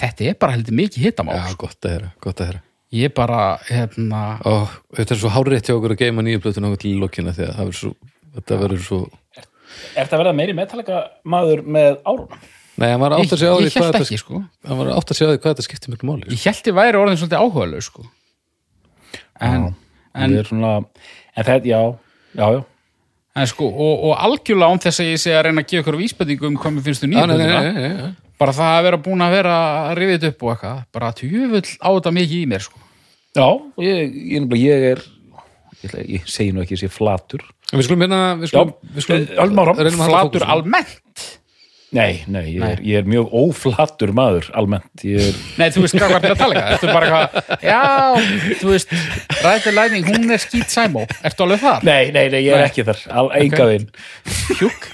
þetta er bara heldur mikið hittamál. Já, sko. gott að heyra, gott að heyra. Ég er bara, hérna, Ó, þetta er svo hárétt hjá okkur að geima nýju plötun okkur til því að það verður svo, þetta verður svo Er þetta að verða meiri metallega maður með árunum? Nei, hann var átt að segja á því hvað þetta ekki, sko. hann var átt að segja á því hvað þetta skiptir miklu máli Ég held ég væri orðin svolítið áhugaðlega, sko. En, en, en, er svona, en þetta, já, já, já. En sko, og, og algjörlega án þess að ég sé að reyna að gefa ykkur vísbendingu um hvað mér finnst þú Já, bara það að vera búin að vera að rifið þetta upp og eitthvað, bara tjöfull á þetta mikið í mér, sko. Já, ég, ég, ég, ég er ég, ég segi nú ekki að ég sé flatur. En Við skulum hérna við Já, skulum, við skulum eh, að halda Flatur almennt? Nei, nei, ég er, ég er mjög óflatur maður almennt. Ég er, Nei, þú veist hvað var til að tala eitthvað Þetta er bara eitthvað, já, þú veist Ræði læning, hún er skýt sæmó. Ertu alveg þar? Nei, nei, nei, ég er Nei. ekki þar al, enga veginn. Hjúk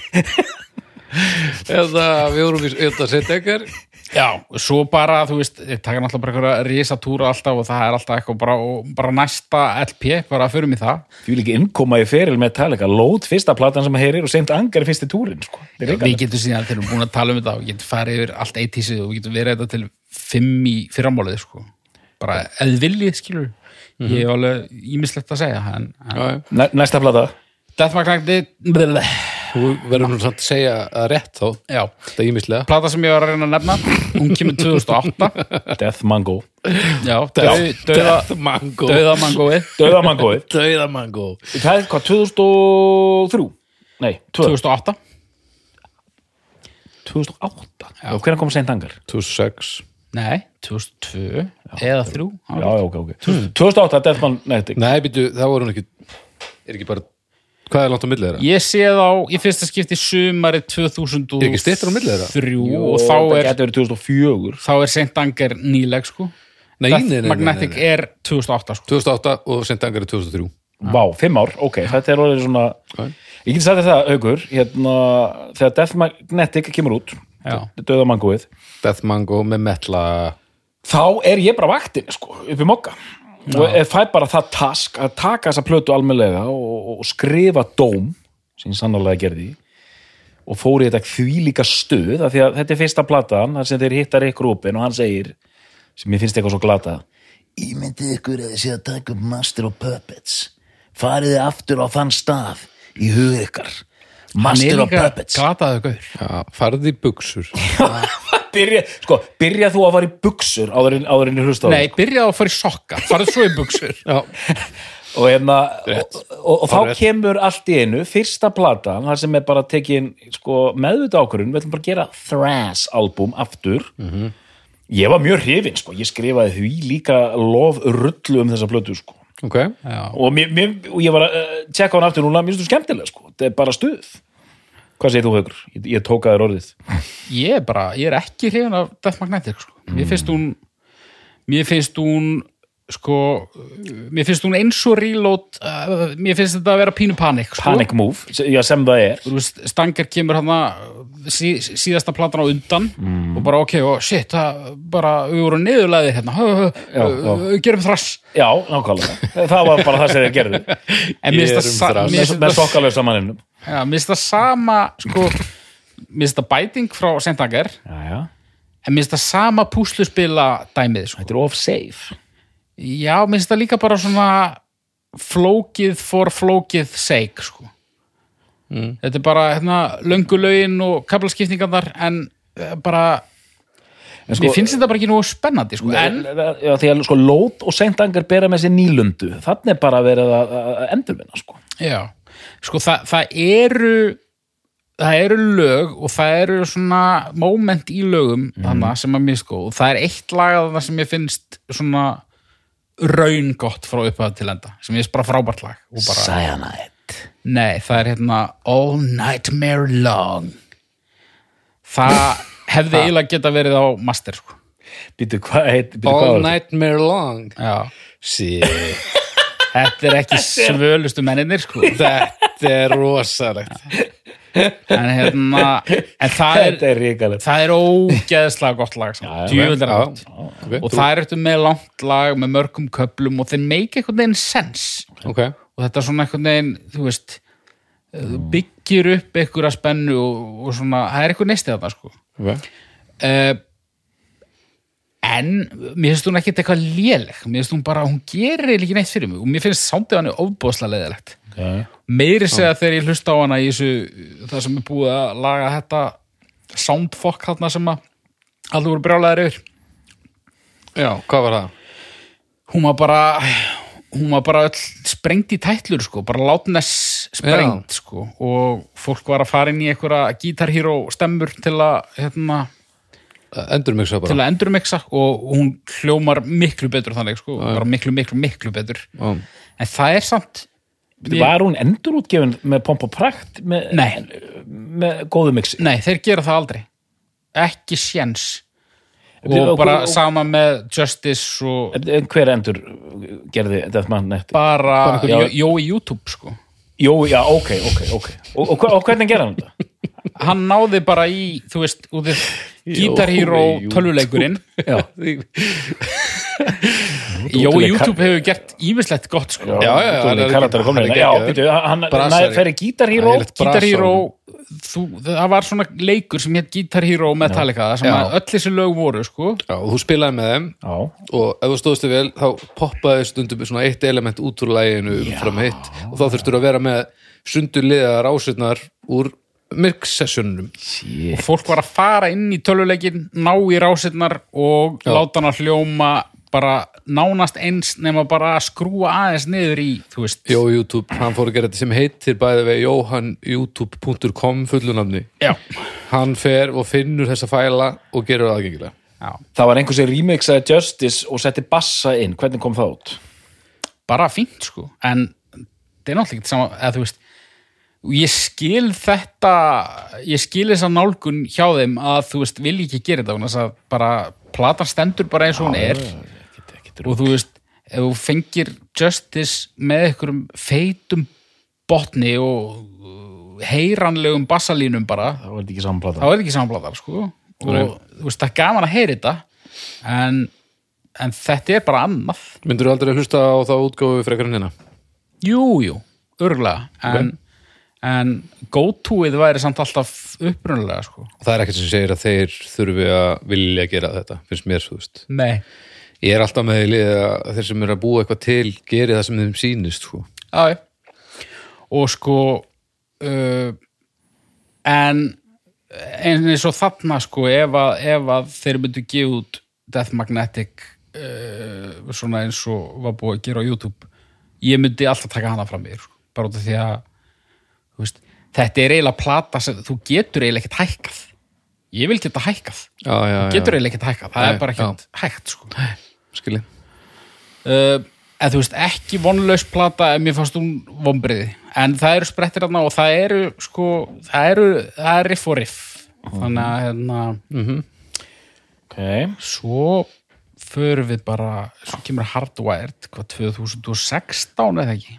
Eða við vorum í þetta setja ekkar Já, svo bara, þú veist, ég taka náttúrulega bara einhverja risatúra alltaf og það er alltaf eitthvað bara, bara næsta LP, bara förum í það. Því vil ekki innkoma í feril með Metallica. Lót fyrsta platan sem að heyrir og seint angar fyrsti túrin sko. Er Við getum síðan, þegar við erum búin að tala um þetta og við getum farið yfir allt eittísið og við getum verið þetta til fimm í fyrramálið, sko. Bara eða viljið, skilur. Ég hef alveg ímislegt að segja en, en Já, já. Næ, Næsta plata. Death Magnetic Þú verður nú samt að segja að rétt þá Já, Þetta er ímislega plata sem ég var að reyna að nefna hún kemur 2008 Death Mango. Já, döð, döða, mango. döða mangóið Döðamangóið Dauða mango. Það er hvað, 2003? Nei, 2 2008 2008 Já, hvernig kom seint angar? 2006 Nei, 2002 eða 3 Já, já, ok, ok. 2008, Death Magnetic Nei, býtu, það voru hún ekki Er ekki bara Hvað er langt á millið þeirra? Ég sé þá í fyrsta skipti sumarið 2003 Er ekki styttra á milli þeirra? og þá það er, getur verið 2004 þá er Saint Anger nýleg sko Nei, nei, nei, nei, Magnetic nei, nei. er 2008 sko 2008 og sent angar er 2003 Vá, fimm ár, ok, þetta er orðið svona Ok. Ég geti sagt það, aukur hérna, þegar Death Magnetic kemur út Já. Döðamangóið Death Mango með metla þá er ég bara vaktin sko, upp í mokka og ég fæ bara það task að taka þessa plötu almennilega og, og skrifa dóm sem ég sannarlega gerði og fór í þetta þvílíka stuð af því að þetta er fyrsta platan þar sem þeir hittar ykkur úpin og hann segir sem ég finnst eitthvað svo glata Ímyndið ykkur að þið sé að taka upp Master of Puppets. Farið þið aftur á þann stað í hug ykkar. Er Master of líka Puppets. glataðu gaur Já, farði í buksur byrja, sko, byrja þú að fara í buksur áður en, áður en ég hlusta á Nei, það, byrjaði að fara í sokka. Farið svo í buksur Já, og, hérna, og, og, og þá Hárrétt. kemur allt í einu fyrsta platan, þar sem er bara tekin sko, meðvita ákvörðun, við ætlum bara að gera thrash album aftur. Ég var mjög hrifin, sko, ég skrifaði því líka lof rullu um þessa plötu, sko. Ok. Já. og, mér, mér, og ég var að uh, tjekka hann aftur núna, mér finnst þú skemmtilega, sko. Þetta er bara stuð hvað segir þú, Haukur? Ég, ég tók að þér orðið Ég er bara, ég er ekki hrifin af Death Magnetic sko. Mm. Mér finnst hún mér finnst hún sko, mér finnst hún eins og reload uh, mér finnst þetta að vera pínu panik sko. panic move, já, sem það er Þú veist, Stanger kemur hann sí, síðasta platan á undan Mm. og bara ok, og shit, það bara við vorum niðurlæðir hérna hö, hö, Já, hö, já. gerum þrass já, nákvæmlega, það var bara það sem þeir gerðu en mér finnst það með, sokkalöf samaninu já, mér finnst það sama sko, mér finnst það bæting frá já, en mér finnst það sama púsluspila dæmið sko. þetta er of safe Já, mér finnst það líka bara svona flókið for flókið sake, sko. Þetta er bara, hérna, löngu lögin og kablaskipningarnar, en eh, bara, en sko, mér finnst þetta bara ekki nú spennandi, sko. En, já, því að sko lót og seintangar bera með sér nýlundu þannig er bara verið að, að endurvinna sko. já, sko, það, það eru, það eru lög og það eru svona moment í lögum, þannig sem að mér sko, og það er eitt lag að það sem ég finnst svona raun gott frá upphæða til enda, sem ég finnst bara frábært lag. og Bara, Cyanide. Nei, það er hérna All Nightmare Long Það hefði eiginlega geta verið á Master sko. býtu hvað heit býtu, All þetta? Nightmare Long Já, Shit þetta er ekki svölustu menninir sko. Þetta er rosalegt. En hérna en það er, er það er ógeðslega gott lag sko. Það gott. ok, og það er eftir með langt lag með mörgum köplum og þeir make einhvern veginn sens Ok, og þetta er svona einhvern veginn þú veist, byggir upp einhverja spennu og, og svona, það er einhver neistið þarna sko. Ok. Uh, en mér finnst hún ekkert eitthvað léleg. Mér finnst hún bara, hún gerir ekki neitt fyrir mig. Og mér finnst sándið hann ofbóðslega leðilegt okay. meiri segja þegar ég hlusta á hana í þessu það sem er búið að laga þetta soundfuck þarna sem að allir voru brjálæðir yfir. Já, hvað var það? hún var bara hún var bara öll sprengt í tætlur sko, bara látness sprengt sko, og fólk var að fara inn í einhverja Guitar Hero stemmur til að hérna, Endur mig svo til bara að endurmixa og hún hljómar miklu betur þannig sko, bara miklu, miklu, miklu betur. Já. en það er samt Ég- Var hún endurútgefin með pomp og prakt með, með góðu mixi? Nei, þeir gera það aldrei. Ekki séns. Og Og- bara og- sama með Justice og En Hver endur gerði Deathman Net? bara, einhver- jó, í YouTube sko. Jó, já, ok, ok, ok. Og, og, og hvernig gerði hann þetta? hann náði bara í, þú veist, út í Guitar Hero tölvuleikurinn Jó, YouTube hefur gert ímislegt gott sko. Já, já, já, hann er er hérna. Í Guitar Hero Guitar. Hero þú, það var svona leikur sem hétt Guitar Hero Metallica, sem öll þessi lög voru sko. Já, og þú spilaði með þeim Já, og ef þú stóðstu vel þá poppaði stundum svona eitt element út úr læginu fram hitt og þá þurftur að vera með sundurliðar ásirnar úr myrk-sessionunum og fólk var að fara inn í tölvuleikin ná í rásirnar og Já. láta hann að hljóma bara nánast eins nema bara að skrúa aðeins niður í, þú veist Jó YouTube, hann fór að gera þetta sem heitir bæði vegi jóhannyoutube.com fullunafni Já. hann fer og finnur þessa fæla og gerur það aðgengilega Já. það var einhver sem remixaði Justice og setti bassa inn, hvernig kom það út? bara fínt sko en það er náttúrulega ekki sama eða þú veist ég skil þetta ég skil þessa nálgun hjá þeim að þú veist vilji ekki gera þetta þess að bara platan stendur bara eins og hún er. og þú veist ef þú fengir Justice með einhverjum feitum botni og uh, heyranlegum bassalínum bara Það var þetta ekki samplata þá er þetta ekki samanbladar sko. Og þú veist það er gaman að heyra þetta en, en þetta er bara annað. Myndur þú aldrei hlusta á þá útgáfu frekar en hérna? Jú, jú, örgulega en, en go-to-ið væri samt alltaf upprunalega sko. Það er ekkert sem segir að þeir þurfi að vilja gera þetta, finnst mér svo veist. Nei Ég er alltaf með í liði að þeir sem eru að búa eitthvað til geri það sem þeim sýnist sko. Já. og sko uh, en eins og þarna sko ef að, ef að þeir myndu gefa út Death Magnetic uh, svona eins og var búið að gera á YouTube ég myndi alltaf taka hana fram mér sko. bara út af því að þú þetta er eiginlega plata sem þú getur eiginlega ekkert hækkað. Ég vil geta hækkað. Já, já, já. getur eiginlega ekkert hækkað, það Nei, er bara ekkert hægt sko. Skilji. uh, en þú veist ekki vonlaus plata en mér fannst hún vonbriði en það eru sprettir þarna og það eru sko, það eru, það er riff og riff. Þannig að hérna Ok, svo förum við bara svo kemur Hardwired hvað 2016 eða ekki?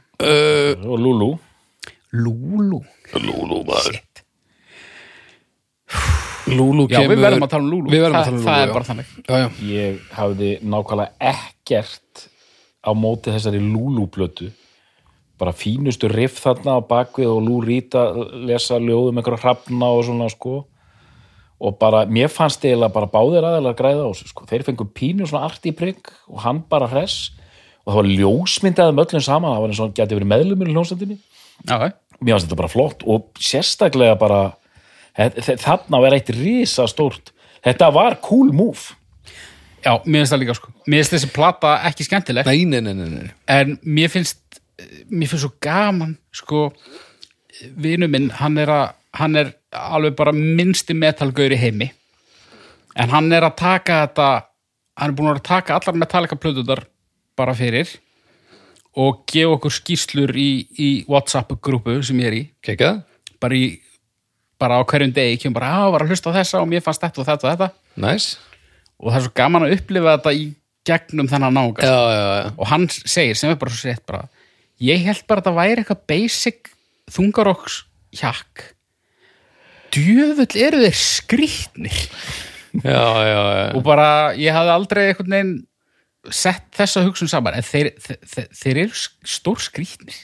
Og Lulu. Lulu Lúlú maður. Lúlú já kemur... við verðum að tala um Lulu. Við verðum að tala um Lúlú, það já. er bara þannig. Já, já. Ég hafði nákvæmlega ekkert á móti þessari Lulu-plötu bara fínustu riff þarna á bakvið og Reed að lesa ljóðum einhverja hrafna og svona sko. Og bara, mér fannst eiginlega bara báðir aðeinslega græða á þessu sko, þeir fengu pínu svona arti prigg og hann bara hress. Og það var ljósmyndaðum öllum saman, það var eins og hann geti verið meðlumur í hljómsendinni já, mér fannst þetta bara flott og sérstaklega bara þarna var eitt risa stórt þetta var cool move. Já, mér finnst það líka sko. Mér finnst þessi plata ekki skemmtileg. Nei, nei, nei, nei, nei. en mér finnst mér finnst svo gaman sko. Vinu minn, hann er að hann er alveg bara minnsti metalgaur í heimi. En hann er að taka þetta hann er búin að taka allar metallica plötuðar bara fyrir og gefa okkur skýrslur í, í Whatsapp grúpu sem ég er í Kekjað? bara, í, bara á hverjum degi kemur bara að var að hlusta á þessa og mér fannst þetta og þetta og þetta Næs. og það er svo gaman að upplifa þetta í gegnum þennan náunga Já, já, já. og hann segir sem er bara svo sétt bara ég held bara að það væri eitthvað basic þungarokks hjakk djöfull eru þeir skrýtnir Já, já, já. og bara ég hafði aldrei einhvern veginn sett þessa hugsun saman en þeir, þeir, þeir eru stór skrýtnir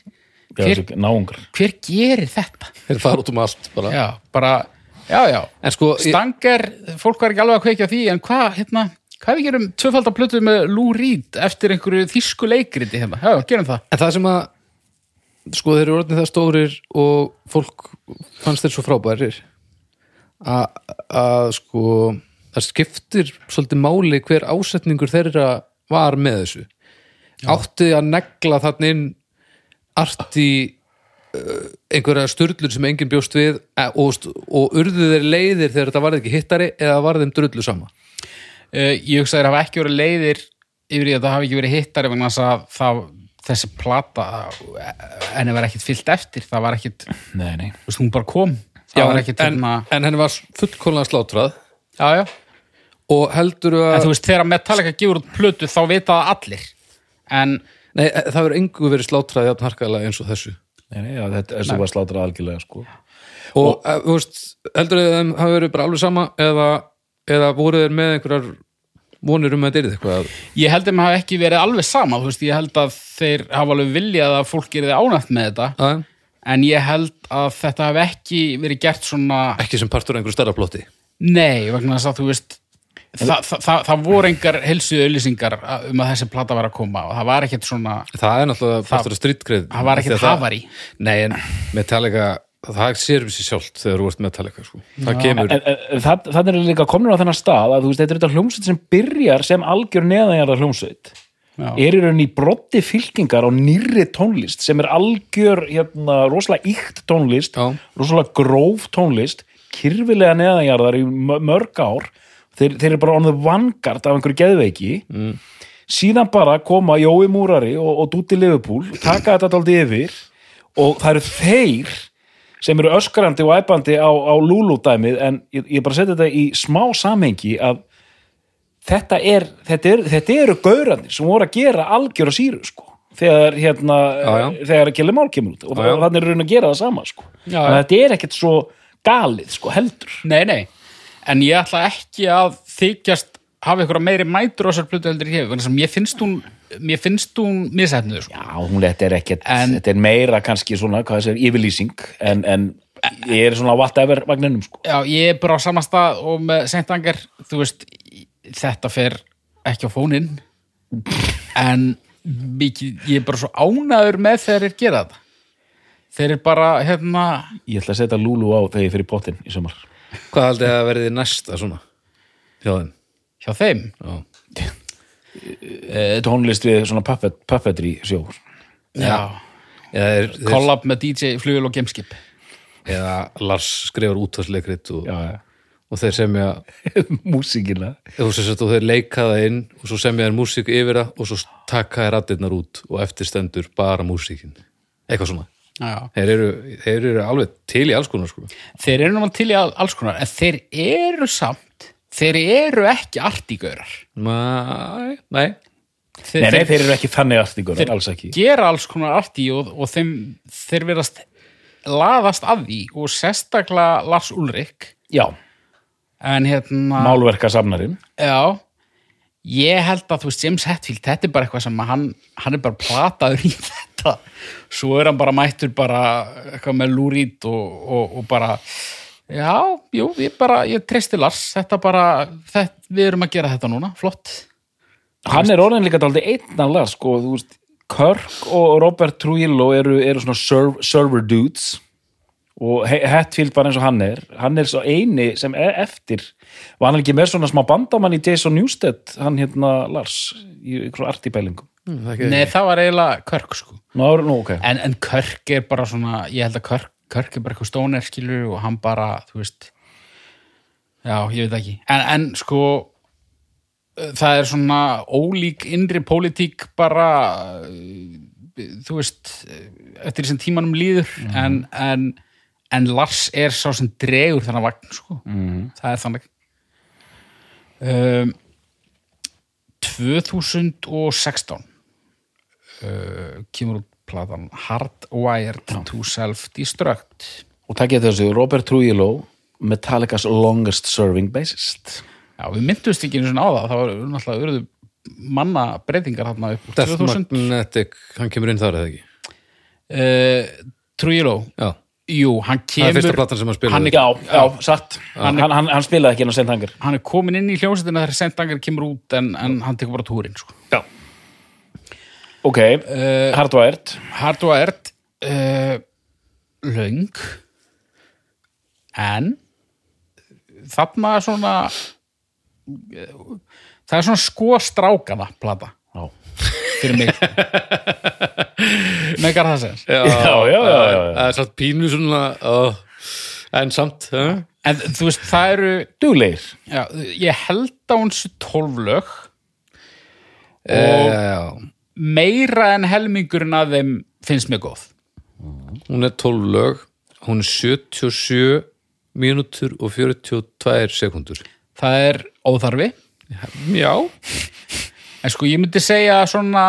hver, náungar. hver gerir þetta? Þeir fara út um allt bara. Já, bara, já, já. En sko, ég, Stanger, fólk var ekki alveg að kveikja því en hvað, hérna, hvað við gerum tvöfaldar plötu með Lou Reed eftir einhverju þýsku leikriti hérna, já, gerum það. En það sem að sko þeir eru orðin það stórir og fólk fannst þeir svo frábærir að, að sko það skiptir svolítið máli hver ásetningur þeirra var með þessu. Átti að negla þannig inn arti uh, einhverja sturlur sem enginn bjóst við eh, og, og urðu þeir leiðir þegar þetta varð ekki hittari eða var þeim drullu sama? Uh, ég hugsa þér hafa ekki verið leiðir yfir í að það hafi ekki verið hittari vegna að það, þessi plata henni var ekkit fyllt eftir það var ekkit, nei, nei. Þú veist, hún bara kom. Það var ekkit en, hérna en henni var fullkomlega slátrað. Já, já. Og heldur en að þú veist, þegar Metallica gefur út plötu þá vita það allir. En nei, það verður engu verið slátrað jafn harkalega eins og þessu. Nei, nei, já, þetta þessu var slátrað algjörlega sko. og eh, þú veist, heldur að þeim hafi verið bara alveg sama eða, eða voru þeir með einhverjar vonir um að þetta er eitthvað? Ég held að maður hafi ekki verið alveg sama þú veist, ég held að þeir hafa alveg viljað að fólk gerði ánægt með þetta. Að, en ég held að þetta hafi ekki verið gert svona ekki sem partur af einhverju stærra plotti? Nei, vegna þess að þú veist það, það, það, það voru engar helsuðu auðlýsingar um að þessi plata var að koma og það var ekkert svona, það er náttúrulega partur af strítgrið það var ekkert hafari nei, en Metallica það sér við sér sjálft þegar þú ert Metallica sko. það kemur, það, er líka komin á þennan stað að þú veist, þetta er þetta hljómsveit sem byrjar sem algjör neðanjarðar hljómsveit er í rauninni brotti fylkingar á nýrri tónlist sem er algjör hérna, rosalega íkt tónlist Já. rosalega gróf tónlist kyrfilega neðanjarðar í mö- mörg ár þeir, þeir eru bara on the vanguard af einhverju geðveiki. Mm. síðan bara koma Jói Múrari og, og Dúti Liverpool taka þetta aldrei yfir og það eru þeir sem eru öskrandi og æpandi á, á Lulu-dæmið en ég, ég bara setja þetta í smá samhengi að þetta, er, þetta, er, þetta eru gaurandi sem voru að gera algjör á síru sko þegar hérna Já, já. þegar Kelly Mál kemur út. Og þannig er raun að gera það sama sko. Já, þetta er ekkert svo galið sko heldur. Nei, nei, en ég ætla ekki að þykjast hafa ykkur meiri mætur á þessar plötu heldur ég hef, vegna sem mér finnst hún mér finnst hún misætnuð sko. Já, hún þetta er ekkert, En- þetta er meira kannski svona, hvað þessi er, yfirlýsing en, en ég er svona whatever vagninum sko. Já, ég er bara á sama stað og með Saint Anger, þú veist þetta fer ekki á fóninn. En mikið, ég er bara svo ánæður með þegar þeir gera þetta. Þeir eru bara, hérna Ég ætla að setja Lulu á þegar ég fyrir pottin í sömar hvað haldið að verði næsta svona? Hjá þeim? Hjá þeim? Já. tónlist við svona puppet, puppetry sjó Já, eða, er, þeir, collab með DJ Flugil og Gameskip eða Lars skrifar útvarsleikrit og, Já, já. og þeir semja músíkina. Og, sem sagt, og þeir leika það inn og svo semja þeir músík yfir það og svo taka þeir raddirnar út og eftir stendur bara músíkin. Eitthvað svona. Þeir eru, þeir eru alveg til í alls konar sko. Þeir eru náttúrulega til í all- alls konar en þeir eru samt þeir eru ekki artígaurar. Nei, nei. Þeir, Nei, nei, þeir eru ekki þannig artíkur, þeir alls ekki. gera alls konar artí og, og þeim, þeir verðast laðast að því og sérstaklega Lars Ulrik Já, en hérna málverka samnarinn já, ég held að þú veist James Hetfield, þetta er bara eitthvað sem hann, hann er bara plataður í þetta. Svo er hann bara mættur bara eitthvað með lúrít og, og, og bara já, jú, ég bara ég treysti Lars, þetta bara þetta, við erum að gera þetta núna, flott. Hann er orðin líka daldi einnanlega sko, þú veist, Kirk og Robert Trujillo eru, eru svona serv, server dudes. Og Hetfield bara eins og hann er. Hann er svo eini sem er eftir. Var hann ekki með svona smá bandamann í Jason Newsted, hann hérna Lars í ykkur artibælingum Mm, Nei, það var eiginlega Körk sko. Nú, nú, ok, en, en Körk er bara svona ég held að Körk, Körk er bara eitthvað stóner skilur og hann bara, þú veist já, ég veit ekki. En, en sko það er svona ólík innri pólitík bara þú veist eftir því sem tímanum líður en, en, en Lars er sá sem dregur þennan vagn sko. það er þannig. Um, 2016 uh, kemur út platan Hardwired to Self-Destruct. Og takkið þessu Robert Trujillo Metallica's longest serving bassist. Já, við myndumst ekki einu svona á það. Það var náttúrulega urðu manna breytingar þarna upp úr Death 2000 Magnetic, hann kemur inn þar eða ekki? Uh, Trujillo. Já, Jú, hann það er kemur fyrsta platan sem hann spilaði. hann er, Já, já, satt. hann, hann, hann spilaði ekki inn á Sentangar hann er komin inn í hljómsveitina þegar Sendangar kemur út en, en hann tekur bara túrin sko. Já Ok, uh, Hardwired. Hardwired uh, löng. En þarna er svona það er svona sko strákana plata. Já. fyrir mig. Megar það sér já, já, já, já, já. það er satt pínu svona uh, en samt uh, en þú veist, það eru Dugleir. já, ég held á hans 12 lög. Og já, meira en helmingurinn af þeim finnst mér góð hún er 12 lög hún er 77 mínútur og 42 sekundur það er óþarfi já, en sko ég myndi segja svona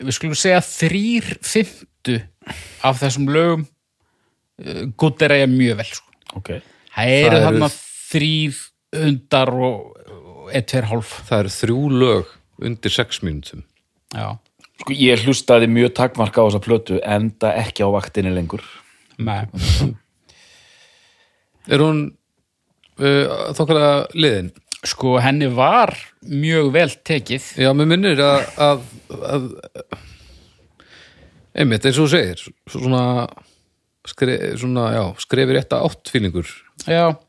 við skulum segja þrýr fymtu af þessum lögum uh, gutt er að ég mjög vel sko. Ok. það eru þarna þrýr hundar og, eitt, tveir hálf það eru þrjú lög undir 6 mínútum já, Sko, ég hlustaði mjög takmarka á þessa plötu, enda ekki á vaktinni lengur. með er hún uh, þokkala liðin? Sko henni var mjög vel tekið. Já, mér minnir að, að, að einmitt eins og þú segir svona, skre, svona já, skrefir rétt að átt fílingur. Já.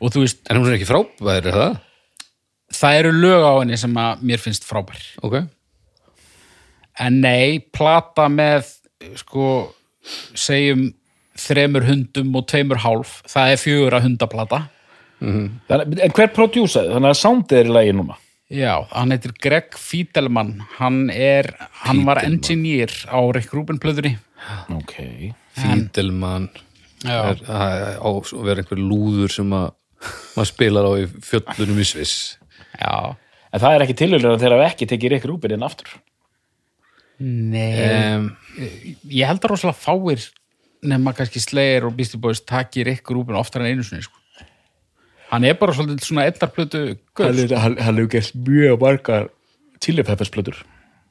Og þú veist, en hún er ekki frábær, er það? það eru lög á henni sem að mér finnst frábær. Ok, en nei, plata með sko segjum þremur hundum og tveimur hálf það er fjögur að hundaplata Þannig, en hver prodjúsaði? Þannig að soundið er í lagi núna. já, hann heitir Greg Fiedelman hann er, hann var Fiedelman. engineer á Rick Rubin plöðunni Ok. Fídelmann já, er á að vera einhver lúður sem að maður spilar á í fjöllunum í Sviss já En það er ekki tilhörlega þegar það ekki tekið Rick Rubin inn aftur. Nei, um, ég held að rosalega fáir nema kannski Slayer og Beastie Boys taki Rick Rubin oftar en einu sinni sko. hann er bara svolítið svona ellarplötu gull er, hann, hann hefur gert mjög margar Chili Peppers plötur.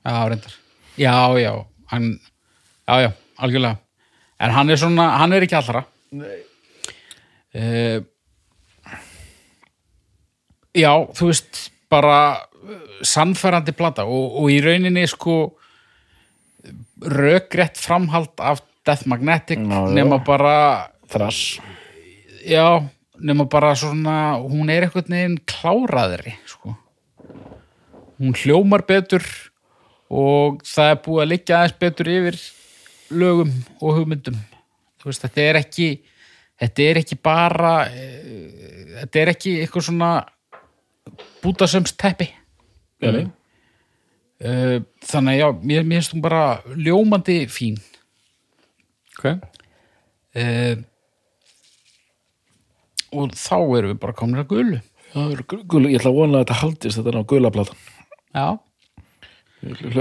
Já, reyndar. Já, já, hann, já, já, algjörlega. En hann er svona, hann er ekki allra. Nei. já, þú veist, bara uh, sannfærandi plata og, og í rauninni sko rökrétt framhald af Death Magnetic já. nema bara, Thrash. já, nema bara svona, hún er einhvern veginn kláraðri, sko. Hún hljómar betur og það er búið að liggja aðeins betur yfir lögum og hugmyndum. Þú veist, þetta er ekki, þetta er ekki bara, e, þetta er ekki eitthvað svona bútasöms teppi. Mm. Uh, þannig að já, mér, finnst hún bara ljómandi fín. ok Uh, og þá erum við bara komin að gulu. Já, það eru gu- gul, ég ætla að vona að þetta haldist þetta er á gula platan. Já.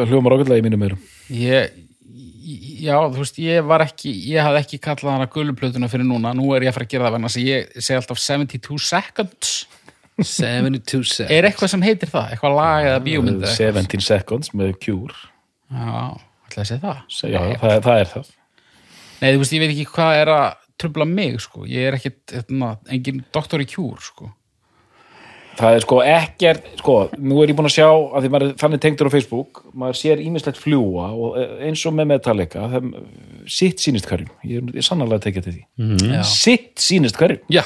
Hljómar ákveðlega í mínum meirum. Ég, já, þú veist, ég var ekki, ég hafði ekki kallað hana guluplötuna fyrir núna, nú er ég að fara að gera það þess að ég segi alltaf 72 seconds 72 seconds er eitthvað sem heitir það, eitthvað lag eða bíómynd eða eitthvað? 17 seconds með Cure. Já, ætla að segja það Já, það, er- það er það. Nei, þú veist, ég veit ekki hvað er að trubla mig, sko, ég er ekkit hérna, engin doktor í kjúr, sko Það er sko ekkert, sko, nú er ég búin að sjá að því maður er þannig tengdur á Facebook, maður sér ímislegt fljúa og eins og með Metallica, þeim, sitt sýnist hverjum, ég er, sannarlega að tekja til því. Já. Sitt sýnist hverjum. já,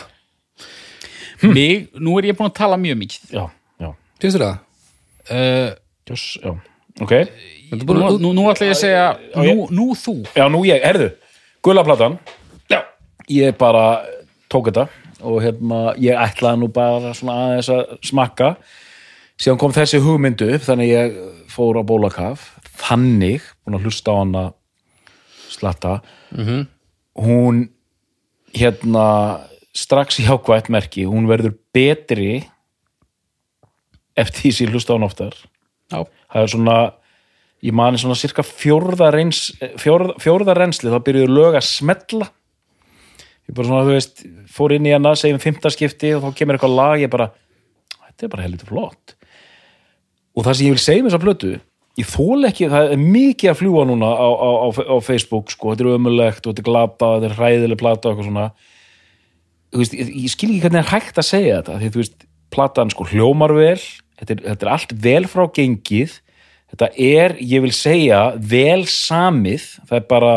Mig, nú er ég búin að tala mjög mikið. Já, já, finnst þér það? uh, Just, já, ok. Nú, nú, nú ætla ég að segja nú, nú þú. Já, nú ég, herðu, gula platan, já, ég bara tók þetta og hérna, ég ætlaði nú bara svona aðeins að smakka. Síðan kom þessi hugmyndu upp þannig ég fór á bólakaf. Þannig, búin að hlusta á hana slatta hún hérna strax í jákvætt merki, hún verður betri eftir því sem ég hlusta á hana oftar. Já, það er svona ég mani svona cirka fjórða, reyns, fjórða, fjórða reynsli þá byrjuðu lög að smetla ég bara svona, þú veist fór inn í hana, segjum fimmta skipti og þá kemur eitthvað lag, ég bara þetta er bara helviti flott. Og það sem ég vil segja með þessa plötu ég þól ekki, það er mikið að fljúa núna á, á, á, á Facebook sko, þetta er ömulegt og þetta er glata, þetta er hræðileg plata og eitthvað svona veist, ég, ég skil ekki hvernig er hægt að segja þetta því þú veist, platan sko hljómar vel þetta er, þetta er allt vel frá gengið þetta er, ég vil segja vel samið, það er bara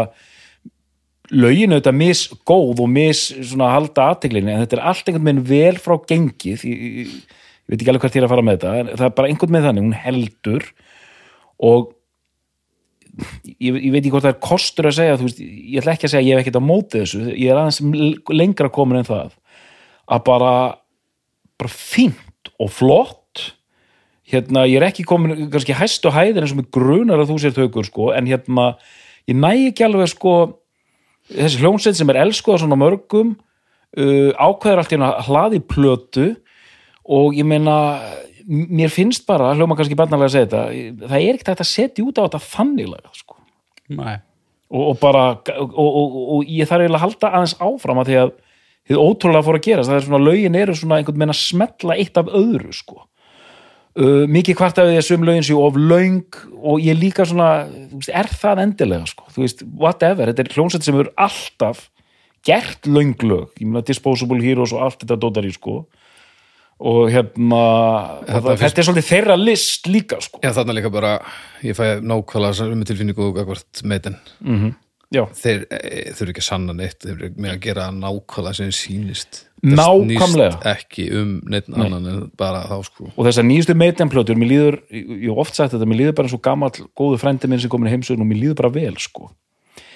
lögin auðvitað misgóð og mis svona halda aðteglinni en þetta er allt einhvern veginn vel frá gengið ég, ég, ég veit ekki alveg ég er að fara með þetta það er bara einhvern veginn þannig, hún heldur og ég, ég veit ekki hvort það er kostur að segja veist, ég ætla ekki að segja að ég hef ekkert á móti þessu ég er aðeins lengra komin en það að bara bara fínt og flott. Hérna, ég er ekki komin kannski hæst og hæðir eins og mig grunar að þú sér tökur sko, en hérna, ég næ ekki alveg sko, þessi hljómsveit sem er elskuða svona mörgum uh, ákveður allt í hérna hlaði plötu og ég meina mér finnst bara, hljóma kannski barnalega að segja þetta, það er ekkert að setja út á þetta þanniglega sko. Og, og bara og, og, og, ég þarf eiginlega að halda aðeins áfram að því að þið ótrúlega fór að gerast. Það er svona, lögin eru svona einhvern veginn að smetla eitt af öðru sko. Uh, mikið hvart af því að sum lögin séu of löng og ég líka svona veist, er það endilega sko? Þú veist, whatever, þetta er hljónsett sem eru alltaf gert löng lög. Ég meina Disposable Heroes og allt þetta dótar í sko og hérna Þetta þetta er svolítið þeirra list líka sko. Já, þarna líka bara, ég fæ nákvæmlega með tilfinningu og gagvart meitin já, þeir e, þurfi ekki að sanna neitt þeir eru með að gera nákvæmlega sem sýnist. Nákvæmlega. ekki um neitt annan en bara þá sko. Og þessar nýjustu meitjanplötur, mér líður ég hef oft sagt þetta, mér líður bara eins og gamall góðu frændi minn sem komin í heimsögun og mér líður bara vel sko.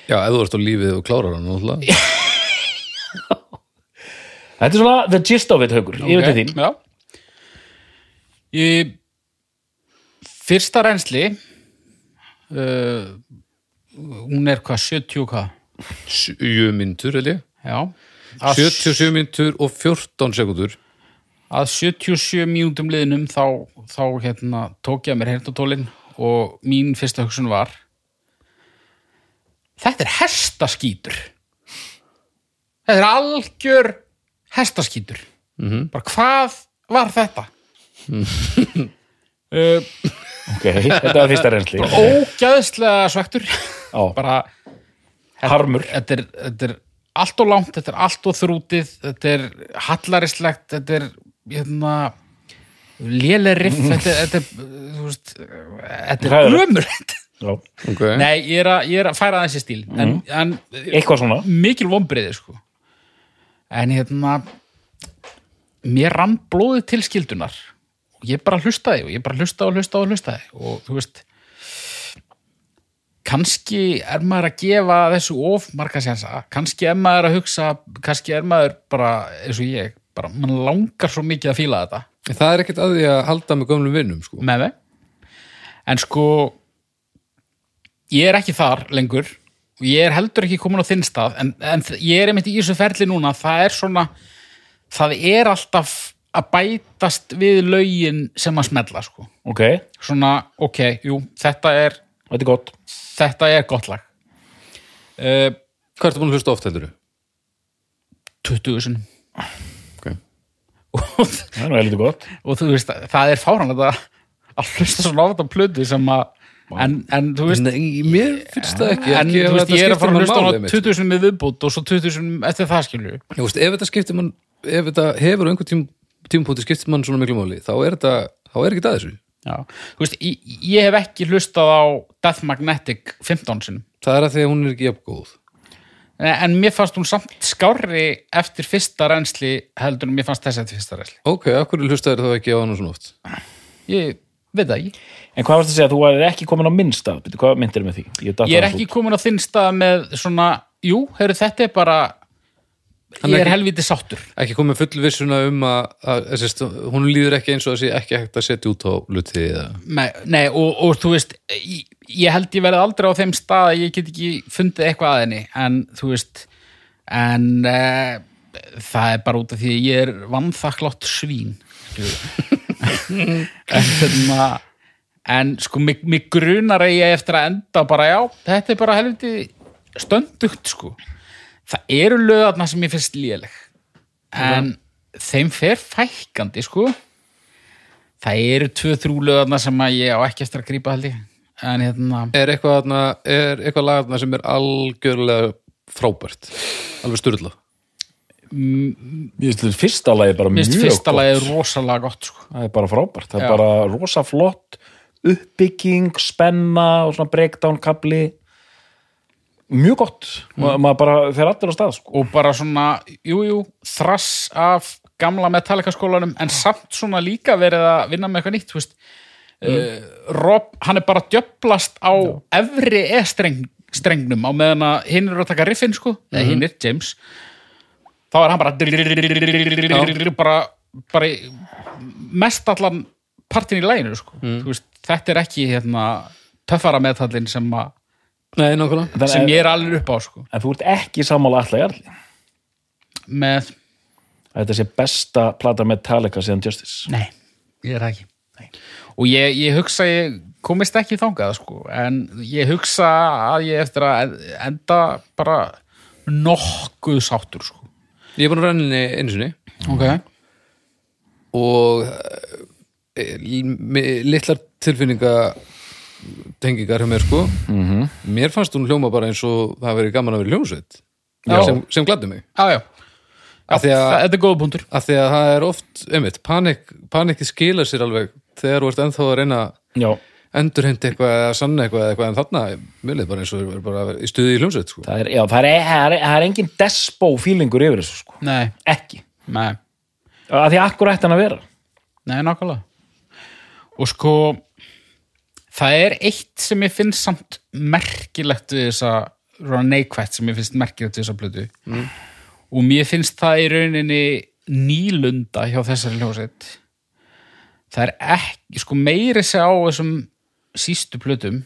Já, ef þú ert á lífið og klárar hann þetta er svona the gist of it, Haukur, yfir til þín Já. Í fyrsta reynsli uh, hún er hvað, 70 hvað? 7 myndur, held ég Já. Að, 77 myndur og 14 sekundur að 77 mínútum liðnum þá, þá hérna, tók ég að mér heyrnatólin og mín fyrsta hugsun var þetta er hestaskítur þetta er algjör hestaskítur. -hmm. bara hvað var þetta? Uh, ok, þetta er fyrsta reynsli. ógæðslega svektur bara harmur. þetta er, þetta er allt og langt, þetta er allt og þrútið þetta er hallarislegt þetta er hérna léleg riff þetta, þetta, er, þú veist, þetta er Já. okay. nei, ég er, að, ég er að færa þessi stíl en, en eitthvað svona. mikil vombriði sko. En hérna mér rann blóðið til skildunar og ég bara hlustaði og ég bara hlustaði og hlustaði og hlustaði. Og þú veist kannski er maður að gefa þessu of marga sensa, kannski er maður að hugsa, kannski er maður bara eins og ég, bara mann langar svo mikið að fíla þetta. Það er ekkert að því að halda með gömlum vinnum sko. með mig en sko ég er ekki þar lengur og ég er heldur ekki komin á þinn stað en, en ég er einmitt í þessu ferli núna það er svona það er alltaf að bætast við lögin sem að smella sko. ok, svona, ok, jú, þetta er þetta er gott þetta er gott lag uh, Hvað ertu búin að hlusta oft heldur? 20 sinum Okay. og, það er nú heldur gott og þú veist, það er fáranlega að hlusta svona á þetta plötu sem að en, en þú veist Nei, mér finnst það ekki. En ekki þú veist, ég er að fara að hlusta á máli, hana einmitt. 20 sinum með viðbútt og svo 20 sinum eftir það skilju Ég veist, ef þetta skiptir mann ef þetta hefur einhver tím, tímpúti skiptir mann svona miklu máli þá er þetta, þá er ekki það þessu. Já. þú veist, ég, ég hef ekki hlustað á Death Magnetic 15 sinum það er að því að hún er ekki jafn góð. En mér fannst hún samt skárri eftir fyrsta reynsli heldur en mér fannst þess eftir fyrsta reynsli ok, akkur hlustaður þá ekki á hann svona oft? Ég veit það ekki en hvað varst að segja, þú er ekki komin á minn stað Bíddu, hvað myndir með því? Ég, ég er ekki út. komin á þinn stað með svona, jú, heyrðu, þetta er bara Hann ég er ekki- helviti sáttur ekki komið full vissuna um að, að, að sérst, hún líður ekki eins og að sé ekki hægt að setja út á luti eða nei, nei og, og þú veist ég, ég held ég verði aldrei á þeim stað að ég get ekki fundið eitthvað að henni en þú veist en uh, það er bara út af því að ég er vannþakklátt svín en hérna en sko mig, mig grunar að ég eftir að enda bara já, þetta er bara helviti stöndugt sko. Það eru lögarna sem ég finnst léleg. En þeim fer fækkandi sko. Það eru tvö-þrjú lögarna sem ég á ekki eftir að grípa held ég. En hérna, er eitthvað, þarna, er eitthvað lagarna sem er algjörlega frábært? Alveg styrla fyrsta lagi bara mér mjög finnst fyrsta gott. lagi rosalega gott sko. Það er bara frábært, það Já. er bara rosa flott uppbygging, spenna og svona breakdown kapli mjög gott. Ma, maður bara fer allir á stað sko. og bara svona, jú, jú, þrass af gamla Metallica skólanum en samt svona líka verið að vinna með eitthvað nýtt, þú veist. Uh, Rob, hann er bara djöflast á efri E-streng strengnum á meðan að hinn eru að taka riffin sko, eða hinn er James þá er hann bara bara, bara mest allan partin í læginu sko. Þú veist, þetta er ekki hérna, töffara metallin sem, að, Nei, sem ég er alveg upp á sko. en þú ert ekki sammála allar jarli með þetta sé besta plata Metallica síðan Justice Nei, ég er ekki Nei. og ég, ég hugsa ég komist ekki þangað sko, en ég hugsa að ég eftir að enda bara nokkuð sáttur sko. Ég er búin að renna henni einu sinni. Ok. Og e, li- litlar tilfinninga tengingar hjá mér sko. -hmm. mér fannst hún hljóma bara eins og það hafi verið gaman að vera hljómsveit. Já. sem, sem gladdi mig. Já, já, af því, að, þetta er góða punktur. af því að það er oft einmitt, panik, panikið skilar sér alveg þegar þú ert ennþá að reyna Já, endurheimta eitthvað eða sanna eitthvað eða eitthvað en þarna, mér leið bara eins og er bara í stuði í hljómsveit sko. það er, já, það er, það er, það er engin despo fílingur yfir þessu sko. nei, ekki, nei, að því akkur ætti hann að vera? Nei, nákvæmlega. Og sko það er eitt sem ég finnst samt merkilegt við þessa svona neikvætt sem ég finnst merkilegt við þessa plötu. Og mér finnst það í rauninni nýlunda hjá þessari hljóset það er ekki, sko meiri sig á þessum sístu plötum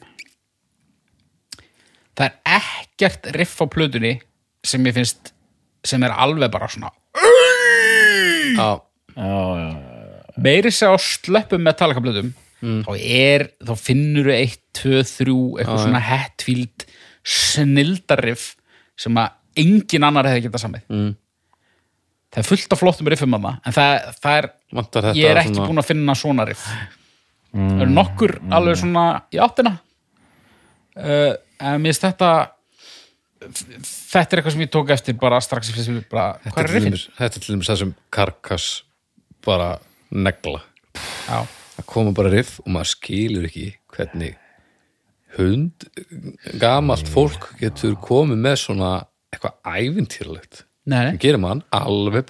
það er ekkert riff á plötunni sem ég finnst sem er alveg bara svona Já, Já, já, meiri sig á slöppum Metallica plötum þá er, þá finnur við eitt, tvö, þrjú, eitthvað svona Hatfield snildarriff sem að engin annar hefði getað samið. Mm. það er fullt af flottum riffum að en það, það er, vantar þetta ég er ekki svona- búin að finna svona riff það eru nokkur alveg svona í áttina. Uh, en mér finnst þetta þetta er eitthvað sem ég tók eftir bara strax í bara, Þetta hvað er er til dæmis- þetta er til dæmis það sem Karkas bara negla. Já, það koma bara riff og maður skilur ekki hvernig hund gamalt fólk getur komið með svona eitthvað ævintýrlegt sem gerir mann alveg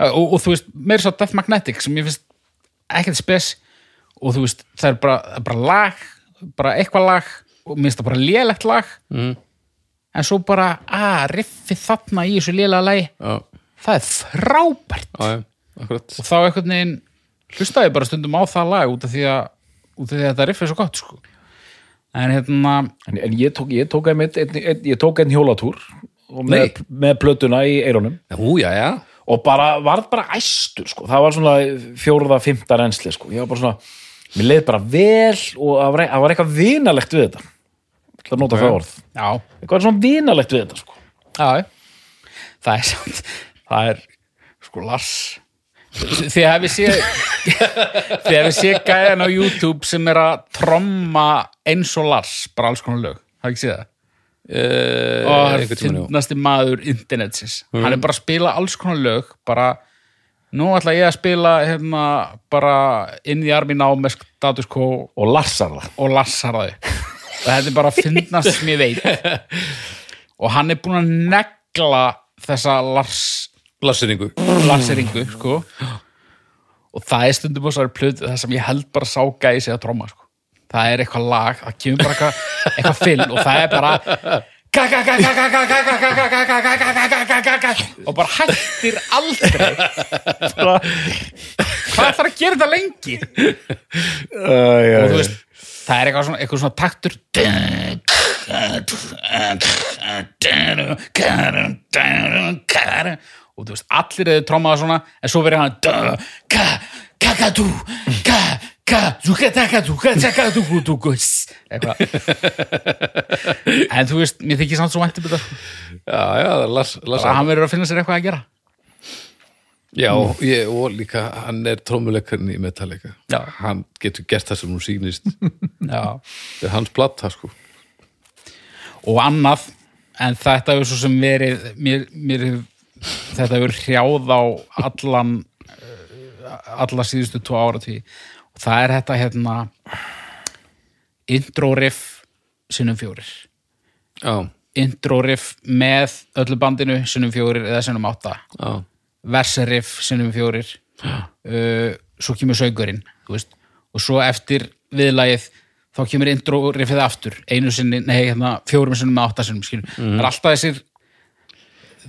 Já, og, og þú veist, meira svo Death Magnetic sem ég finnst ekkert spes og þú veist, það er bara, það er bara lag bara eitthvað lag og mér finnst það bara lélegt lag mm. en svo bara, að, riffið þarna í þessu lélega lagi, já, það er frábært já, og þá einhvern veginn hlustaði ég bara stundum á það lag út af því að, út af því að þetta riff er svo gott sko. en hérna En, en ég tók, ég tók einmitt, einn, einn, ég tók einn hjólatúr og með, með plötuna í eyrunum ú, já, já, og bara, varð bara æstur sko. það var svona fjórða, fymta reynsli sko. ég var bara svona, mér leið bara vel og það var, það var eitthvað vinalegt við þetta. Ég ætla að nota það orð. Já, eitthvað svona vinalegt við þetta sko. já, það er samt það er, sko, Lars því að við sé því að við sé gæðan á YouTube sem er að tromma eins og Lars, bara alls konar lög það ekki séð það? Uh, og það er finnasti maður internetsins. Hann er bara að spila alls konar lög bara, nú ætla ég að spila hérna, bara inn í armi ná með status quo. Og larsar það. Og lassar þau og þetta er bara að finnast sem ég veit. Og hann er búin að negla þessa Lars Lasseringu Larseringu sko. Og það er stundum á svo plötu það sem ég held bara sá gæði sig að tróma sko. það er eitthvað lag, það kemur bara eitthvað, eitthvað fill og það er bara og bara hættir aldrei. Hvað þarf að gera þetta lengi? Og þú veist það er eitthvað svona taktur. Og þú veist allir eru trómaða svona en svo verður hann kakadú kakadú en þú veist, mér þykir samt svo væntum þetta. Já, já, Lass, Lass að hann verður að finna sér eitthvað að gera. Já, ég, og líka hann er trómuleikarinn í Metallica. Já. hann getur gert það sem hún sýnist. Já. Það er hans platta sko. Og annað en þetta hefur svo sem verið mér, mér þetta hefur hrjáð á allan eh, alla síðustu tvo ára og það er þetta hérna intro riff sinnum fjórir. Já, intro riff með öllu bandinu sinnum fjórir eða sinnum átta. Já, versariff sinnum fjórir. Uh, svo kemur veist, og svo eftir viðlagið þá kemur intro riffið aftur. Einu sinni, nei, hérna, fjórum sinnum átta sinnum, skilur, það er alltaf þessir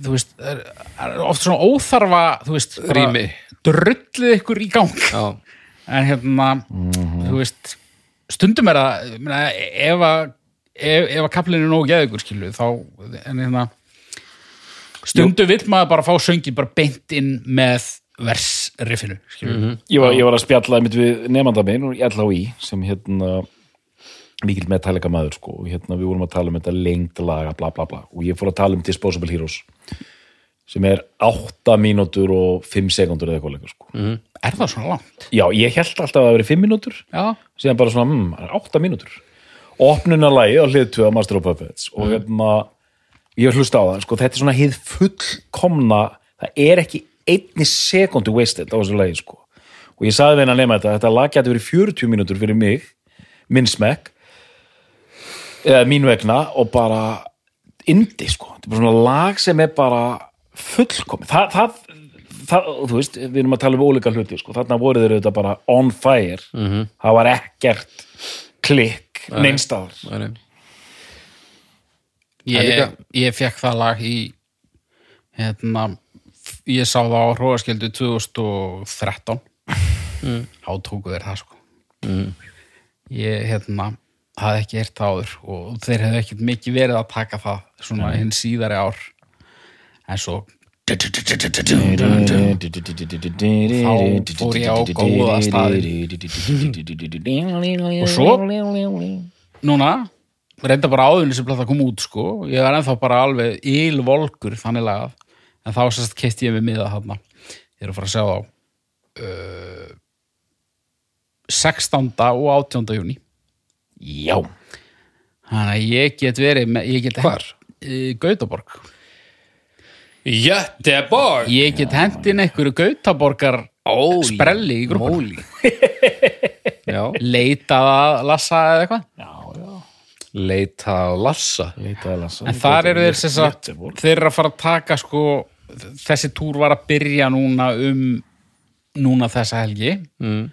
þú veist, það er, það er oft svona óþarfa, þú veist bara drullið ykkur í gang. Já, en hérna, þú veist stundum er ég meina, ef að ef, ef að kaplinu er nógu geðugur skilu þá, en hérna stundum vill maður bara fá söngin bara beint inn með versriffinu skilu ég var, ég var að spjalla mitt við nefnda minn í LHI sem hérna mikill metallica maður sko og hérna við vorum að tala um þetta lengt laga bla bla bla og ég fór að tala um Disposable Heroes sem er 8 mínútur og 5 sekundur eða eitthvað leika sko. Er það svona langt? já, ég held alltaf að það veri 5 mínútur. Já, síðan bara svona, mm, það er 8 mínútur. Opnunarlægi á hlið 2 Master of Puppets og hérna ég hlusta á það, sko, þetta er svona hið fullkomna, það er ekki einni sekundu wasted á þessu lagi sko. og ég saði henni að nema þetta þetta lag gæti verið 40 mínútur fyrir mig minn smekk eða mín vegna og bara indi sko, þetta er bara svona lag sem er bara fullkomið. Það, það, það, þú veist, við erum að tala um ólíka hluti sko, þarna voru þeir auðvitað bara on fire. -hmm. það var ekkert klikk neinstafar það ég, Það ég fekk það lag í hérna ég sá það á hróaskildu 2013 þá tóku þeir það sko. Ég hérna hafði ekki eirt það áður og þeir hefðu ekkert mikið verið að taka það svona hinn síðari ár. En svo þá fór ég á góða staði. og svo núna reynda bara áðurinn sem plata kom út sko ég var ennþá bara alveg ylvolkur þannig lagað en þá sérst keitt ég við miða þarna ég er að fara að sjá þá uh, 16. og 18. júni já, þannig að ég get verið með, ég get Hvar? Gautaborg Jöteborg ég get hendin einhverju Gautaborgar sprelli í grúpun leitað að lassa eða eitthvað? Leita að lassa. Leitaði að lasa En þar eru þeir sem sagt, þeir eru að fara að taka sko, þessi túr var að byrja núna um núna þessa helgi. Mm.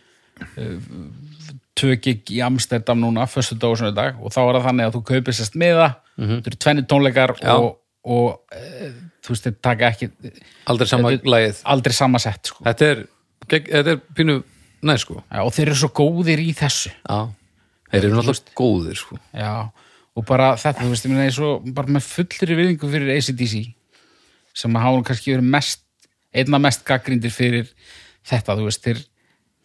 tvö gig í Amsterdam núna, föstu dag og svona dag og þá er það þannig að þú kaupir sérst miða þetta eru tvenni tónleikar Já. og, og e, þú veist, þeir taka ekki Aldrei sama Þetta- lagið. aldrei sama sett sko. Þetta er, þetta er pínu næ sko. Já, og þeir eru svo góðir í þessu. Já, þeir eru náttúrulega góðir sko. Já, og bara þetta, þú veist, ég meina eins og bara með fullri viðingu fyrir ACDC sem að nú kannski verið mest einna mest gaggrindir fyrir þetta, þú veist, þeir,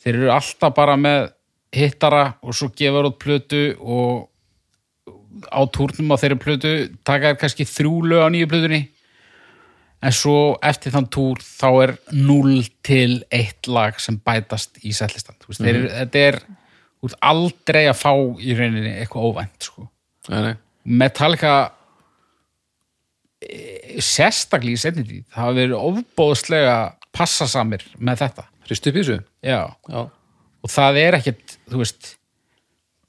þeir eru alltaf bara með hittara og svo gefur út plötu og á túrnum á þeirri plötu taka þér kannski þrjú lög á nýju plötunni en svo eftir þann túr þá er 0 til 1 lag sem bætast í setlistan, þú veist, þeir, eru- þetta er þú ert aldrei að fá í rauninni eitthvað óvænt, sko. Metallica e, sérstaklega í setni tíð það hafa verið ofbóðslega passasamir með þetta. Hristu þessu? Já. Já, og það er ekkit þú veist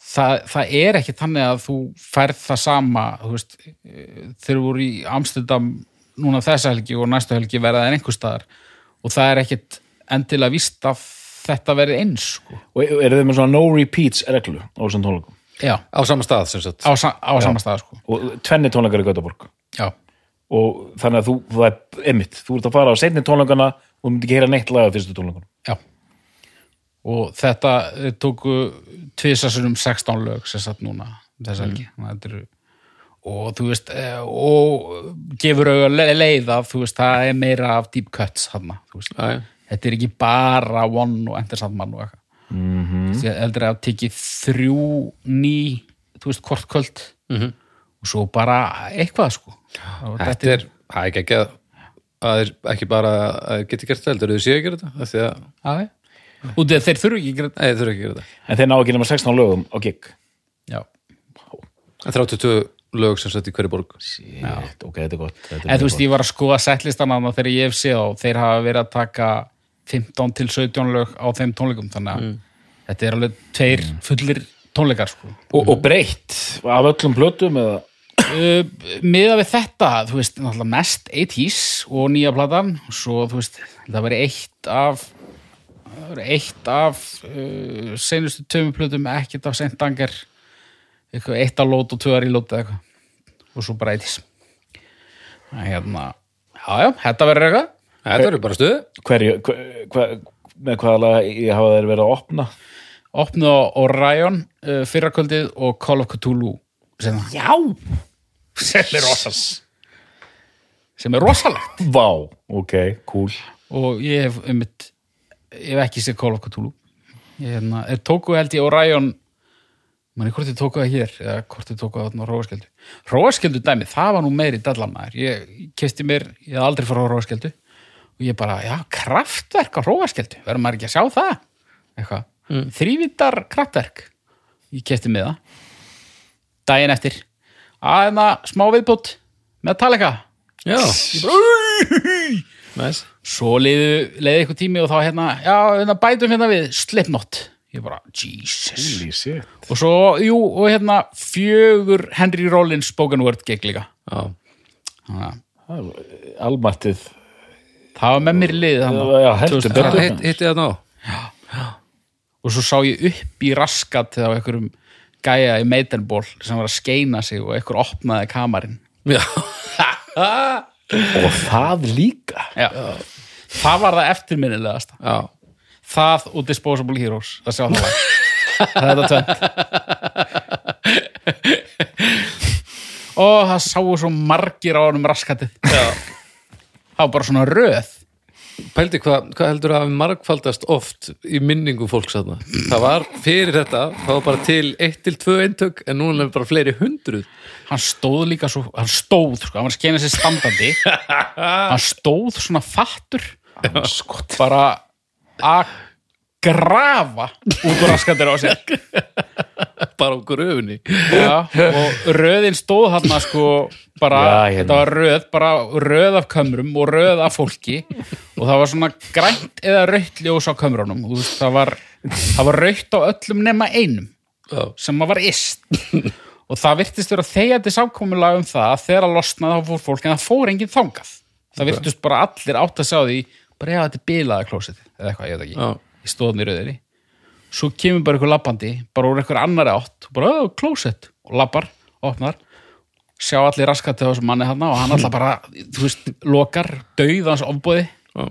það, það er ekkit þannig að þú færð það sama þú veist, e, þeir voru í Amsterdam núna þessa helgi og næstu helgi verða en einhver staðar. Og það er ekkit endilega víst að þetta verði eins sko. og eru þeir með svona no repeats reglu á þessum tónleikum? Já, á sama stað sem sagt. Á, sa á sama stað sko. og tvenni tónleikar í Gautaborg Já, og þannig að þú, það er emitt þú ert að fara á seinni tónleikana og þú myndi ekki heyra neitt lag á fyrstu tónleikunum. Já. Og þetta tóku tvisasunum 16 lög sem satt núna þess helgi. Mm. eru, og þú veist eh, og gefur auðvitað le leið að þú veist það er meira af deep cuts hana, veist, Já, já. þetta er ekki bara one og ender sandmann og eitthvað mm -hmm. heldur að tekið þrjú ný, þú veist, hvort kvöld -hmm. og svo bara eitthvað sko Þetta er, það er ekki ekki að það er ekki bara að geti gert það heldur þau séu að gera þetta af því að, Já, og þeir, þeir þurfu ekki að gera- nei, þeir þurfa ekki að gera þetta en þeir ná ekki nema 16 lögum á gig Já. En 32 lög sem sett í hverju borg. Shit, ok, þetta er gott þetta er En þú veist, gott. ég var að skoða settlistana þarna þegar ég hef séð á, þeir hafa verið að taka 15 til 17 lög á þeim tónleikum, þannig að þetta er alveg tveir fullir tónleikar, sko. og, og breytt af öllum plötum eða? Uh, miða við þetta, þú veist, náttúrulega mest 80s og nýja platan svo, þú veist, það væri eitt af það væri eitt af uh, seinustu töfumplötum ekkert af Saint Anger eitthvað eitt af lót og tvöar í lót eða eitthvað og svo bara 80s Það er hérna, já, já, þetta verður eitthvað. Þetta verður bara stuð. Hverju, hver, hver, með hvaða lag ég hafa þeir verið að opna? Opnuð á Orion uh, fyrrakvöldið og Call of Cthulhu sem, já. Sem er rosalegt sem er rosalegt. Vá, ok, cool. Og ég hef um mitt ég hef ekki séð Call of Cthulhu. Ég hérna, er tóku held í Orion manni hvort ég tóku það hér eða hvort ég tóku það þarna á Róaskjöldu? Róaskjöldu dæmi, það var nú meiri dallamæður ég, kesti mér, ég hef aldrei fara á Róaskjöldu. Og ég bara, já, kraftverk á Róaskjöldu, verður maður ekki að sjá það? Mm. þrývindar kraftverk. Ég kesti með það. Daginn eftir. Aðeina smá viðbútt Metallica Já. Næs svo leiði, leiði eitthvað tími og þá hérna, já, hérna bætum hérna við Slipknot, ég bara, Jesus. Holy shit. Og svo, jú, og hérna fjögur Henry Rollins spoken word gegn líka. Almattið. Það var með mér í liðið Já, þannig já, heldur 2000. betur. Hitt, hitti það ná og svo sá ég upp í raskat þegar einhverjum gæja í Maidenból sem var að skeina sig og einhver opnaði kamarinn. Og það líka. Já. það var það eftirminnilegasta. Já það og Disposable Heroes. Það sjá það. Var það er þetta tvennt. Og það sáu svo margir á honum raskatið. Það var bara svona röð. Pældi hvað hva heldur að hafi margfaldast oft í minningu fólks þarna? Það var fyrir þetta, það var bara til 1-2 eintök en núna er bara fleiri hundruð. Hann stóð líka svo, hann stóð sko, hann var að skeina sér standandi. Hann stóð svona fattur. Bara að grafa út úr raskatir á sér. Bara á gröfunni. Já, og röðin stóð þarna sko bara, Já, hérna. þetta var röð bara röð af kömrum og röð af fólki. Og það var svona grænt eða rautt ljós á kömrunum þú veist, það var, það var rautt á öllum nema einum Já. sem að var ist og það virtist vera þegjandi sákomulag um það að þegar að losna þá fór fólk en það fór enginn þangað. Það virtist bara allir átt að sjá því bara já, þetta bilaða klósið eða eitthvað, ég veit ekki, Já. í stóðum í röðinni. Svo kemur bara eitthvað lappandi bara úr eitthvað annari átt bara, "Ó, klósett. Og lappar, opnar sjá allir raskat til þessum manni hann og hann alltaf bara, þú veist, lokar dauðans ofbóði Já.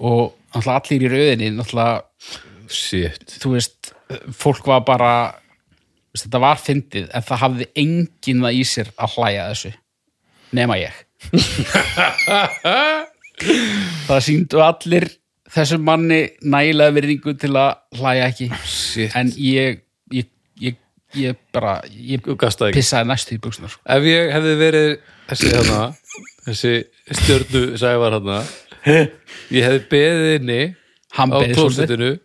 og alltaf allir í röðinni alltaf Shit. þú veist, fólk var bara veist, þetta var fyndið en það hafði enginn það í sér að hlæja þessu nema ég það síndu allir þessum manni nægilega virðingu til að hlæja ekki. Shit. En ég ég, ég, ég bara ég pissaði næstu í buksuna sko. Ef ég hefði verið þessi hana þessi stjörnu sævar hana ég hefði beðið inni Hann á klósettinu.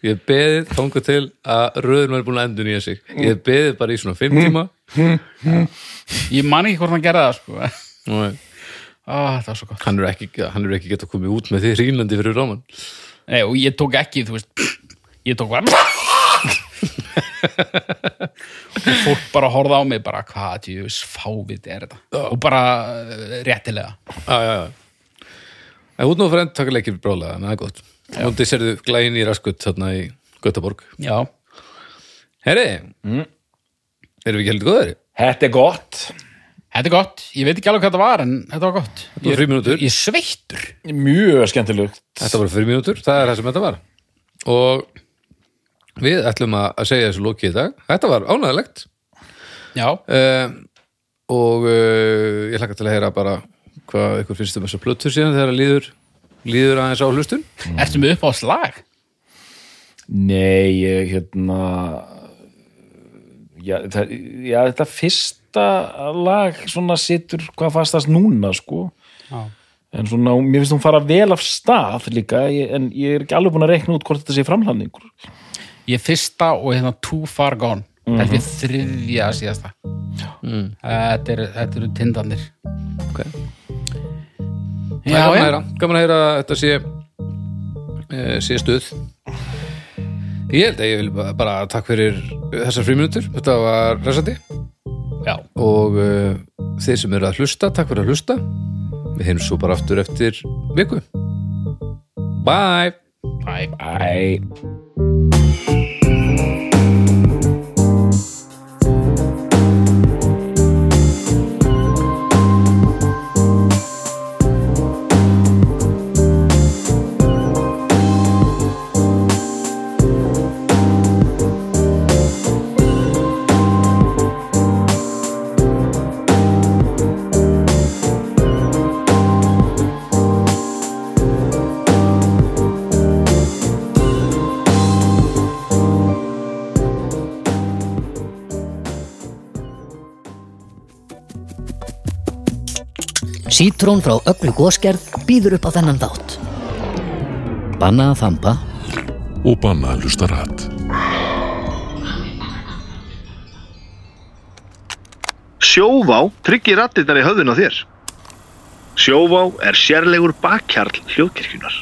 Ég hefði beðið þangað til að röðin var búin að endur nýja sig. Ég hefði beðið bara í svona fimm tíma. Ég man ekki hvort hann gerði það sko. Ah, það var svo gott hann er ekki, hann er ekki gett að koma út með því rínlandi fyrir ráman Nei, og ég tók ekki, þú veist ég tók bara og fólk bara horfði á mig bara, hvað djúvis fáviti er þetta og bara eh, réttilega Já, já, já. En út nú fyrir enn taka leikir brálega, en það er gott. Múndi sérðu glæðin í raskut þarna í Götaborg. já, Herri, mm. erum við ekki heldur góðari? Þetta er gott þetta er gott ég veit ekki alveg hvað þetta var, en þetta var gott Þetta var frímínútur. ég, ég sveittur Mjög skemmtilegt Þetta var fyrir mínútur, það er það sem þetta var. Og við ætlum að segja þessu lóki í dag. Þetta var ánægilegt. já, Uh, og uh, ég hlakka til að heyra bara hvað ykkur finnst um þessar plötur síðan þegar líður, líður aðeins á hlustun. ertu með upp á slag Nei, ég hérna já, það, já, þetta fyrsta lag svona situr hvað fastast núna sko. Já. en svona, mér finnst hún fara vel af stað líka, ég, en ég er ekki alveg búin að reikna út hvort þetta sé framhaldningur. Ég fyrsta og hérna Too Far Gone. Þetta er þriðja síðasta. Mm. þetta eru þetta eru tindarnir. Ok. já, gaman, að já, heyra, gaman að þetta sé e, sé stuð. Ég held að ég vil bara, bara takk fyrir þessar fríminútur, þetta var resandi já, og uh, þeir sem eru að hlusta, takk fyrir að hlusta við heim svo bara aftur eftir viku Bye! Bye. Æ, Sítrón frá öllu góskerð býður upp á þennan þátt. Banna að þampa og banna að hlusta rætt. Sjóvá tryggir rattirnar í höfðun á þér. Sjóvá er sérlegur bakkjarl hljóðkirkjunar.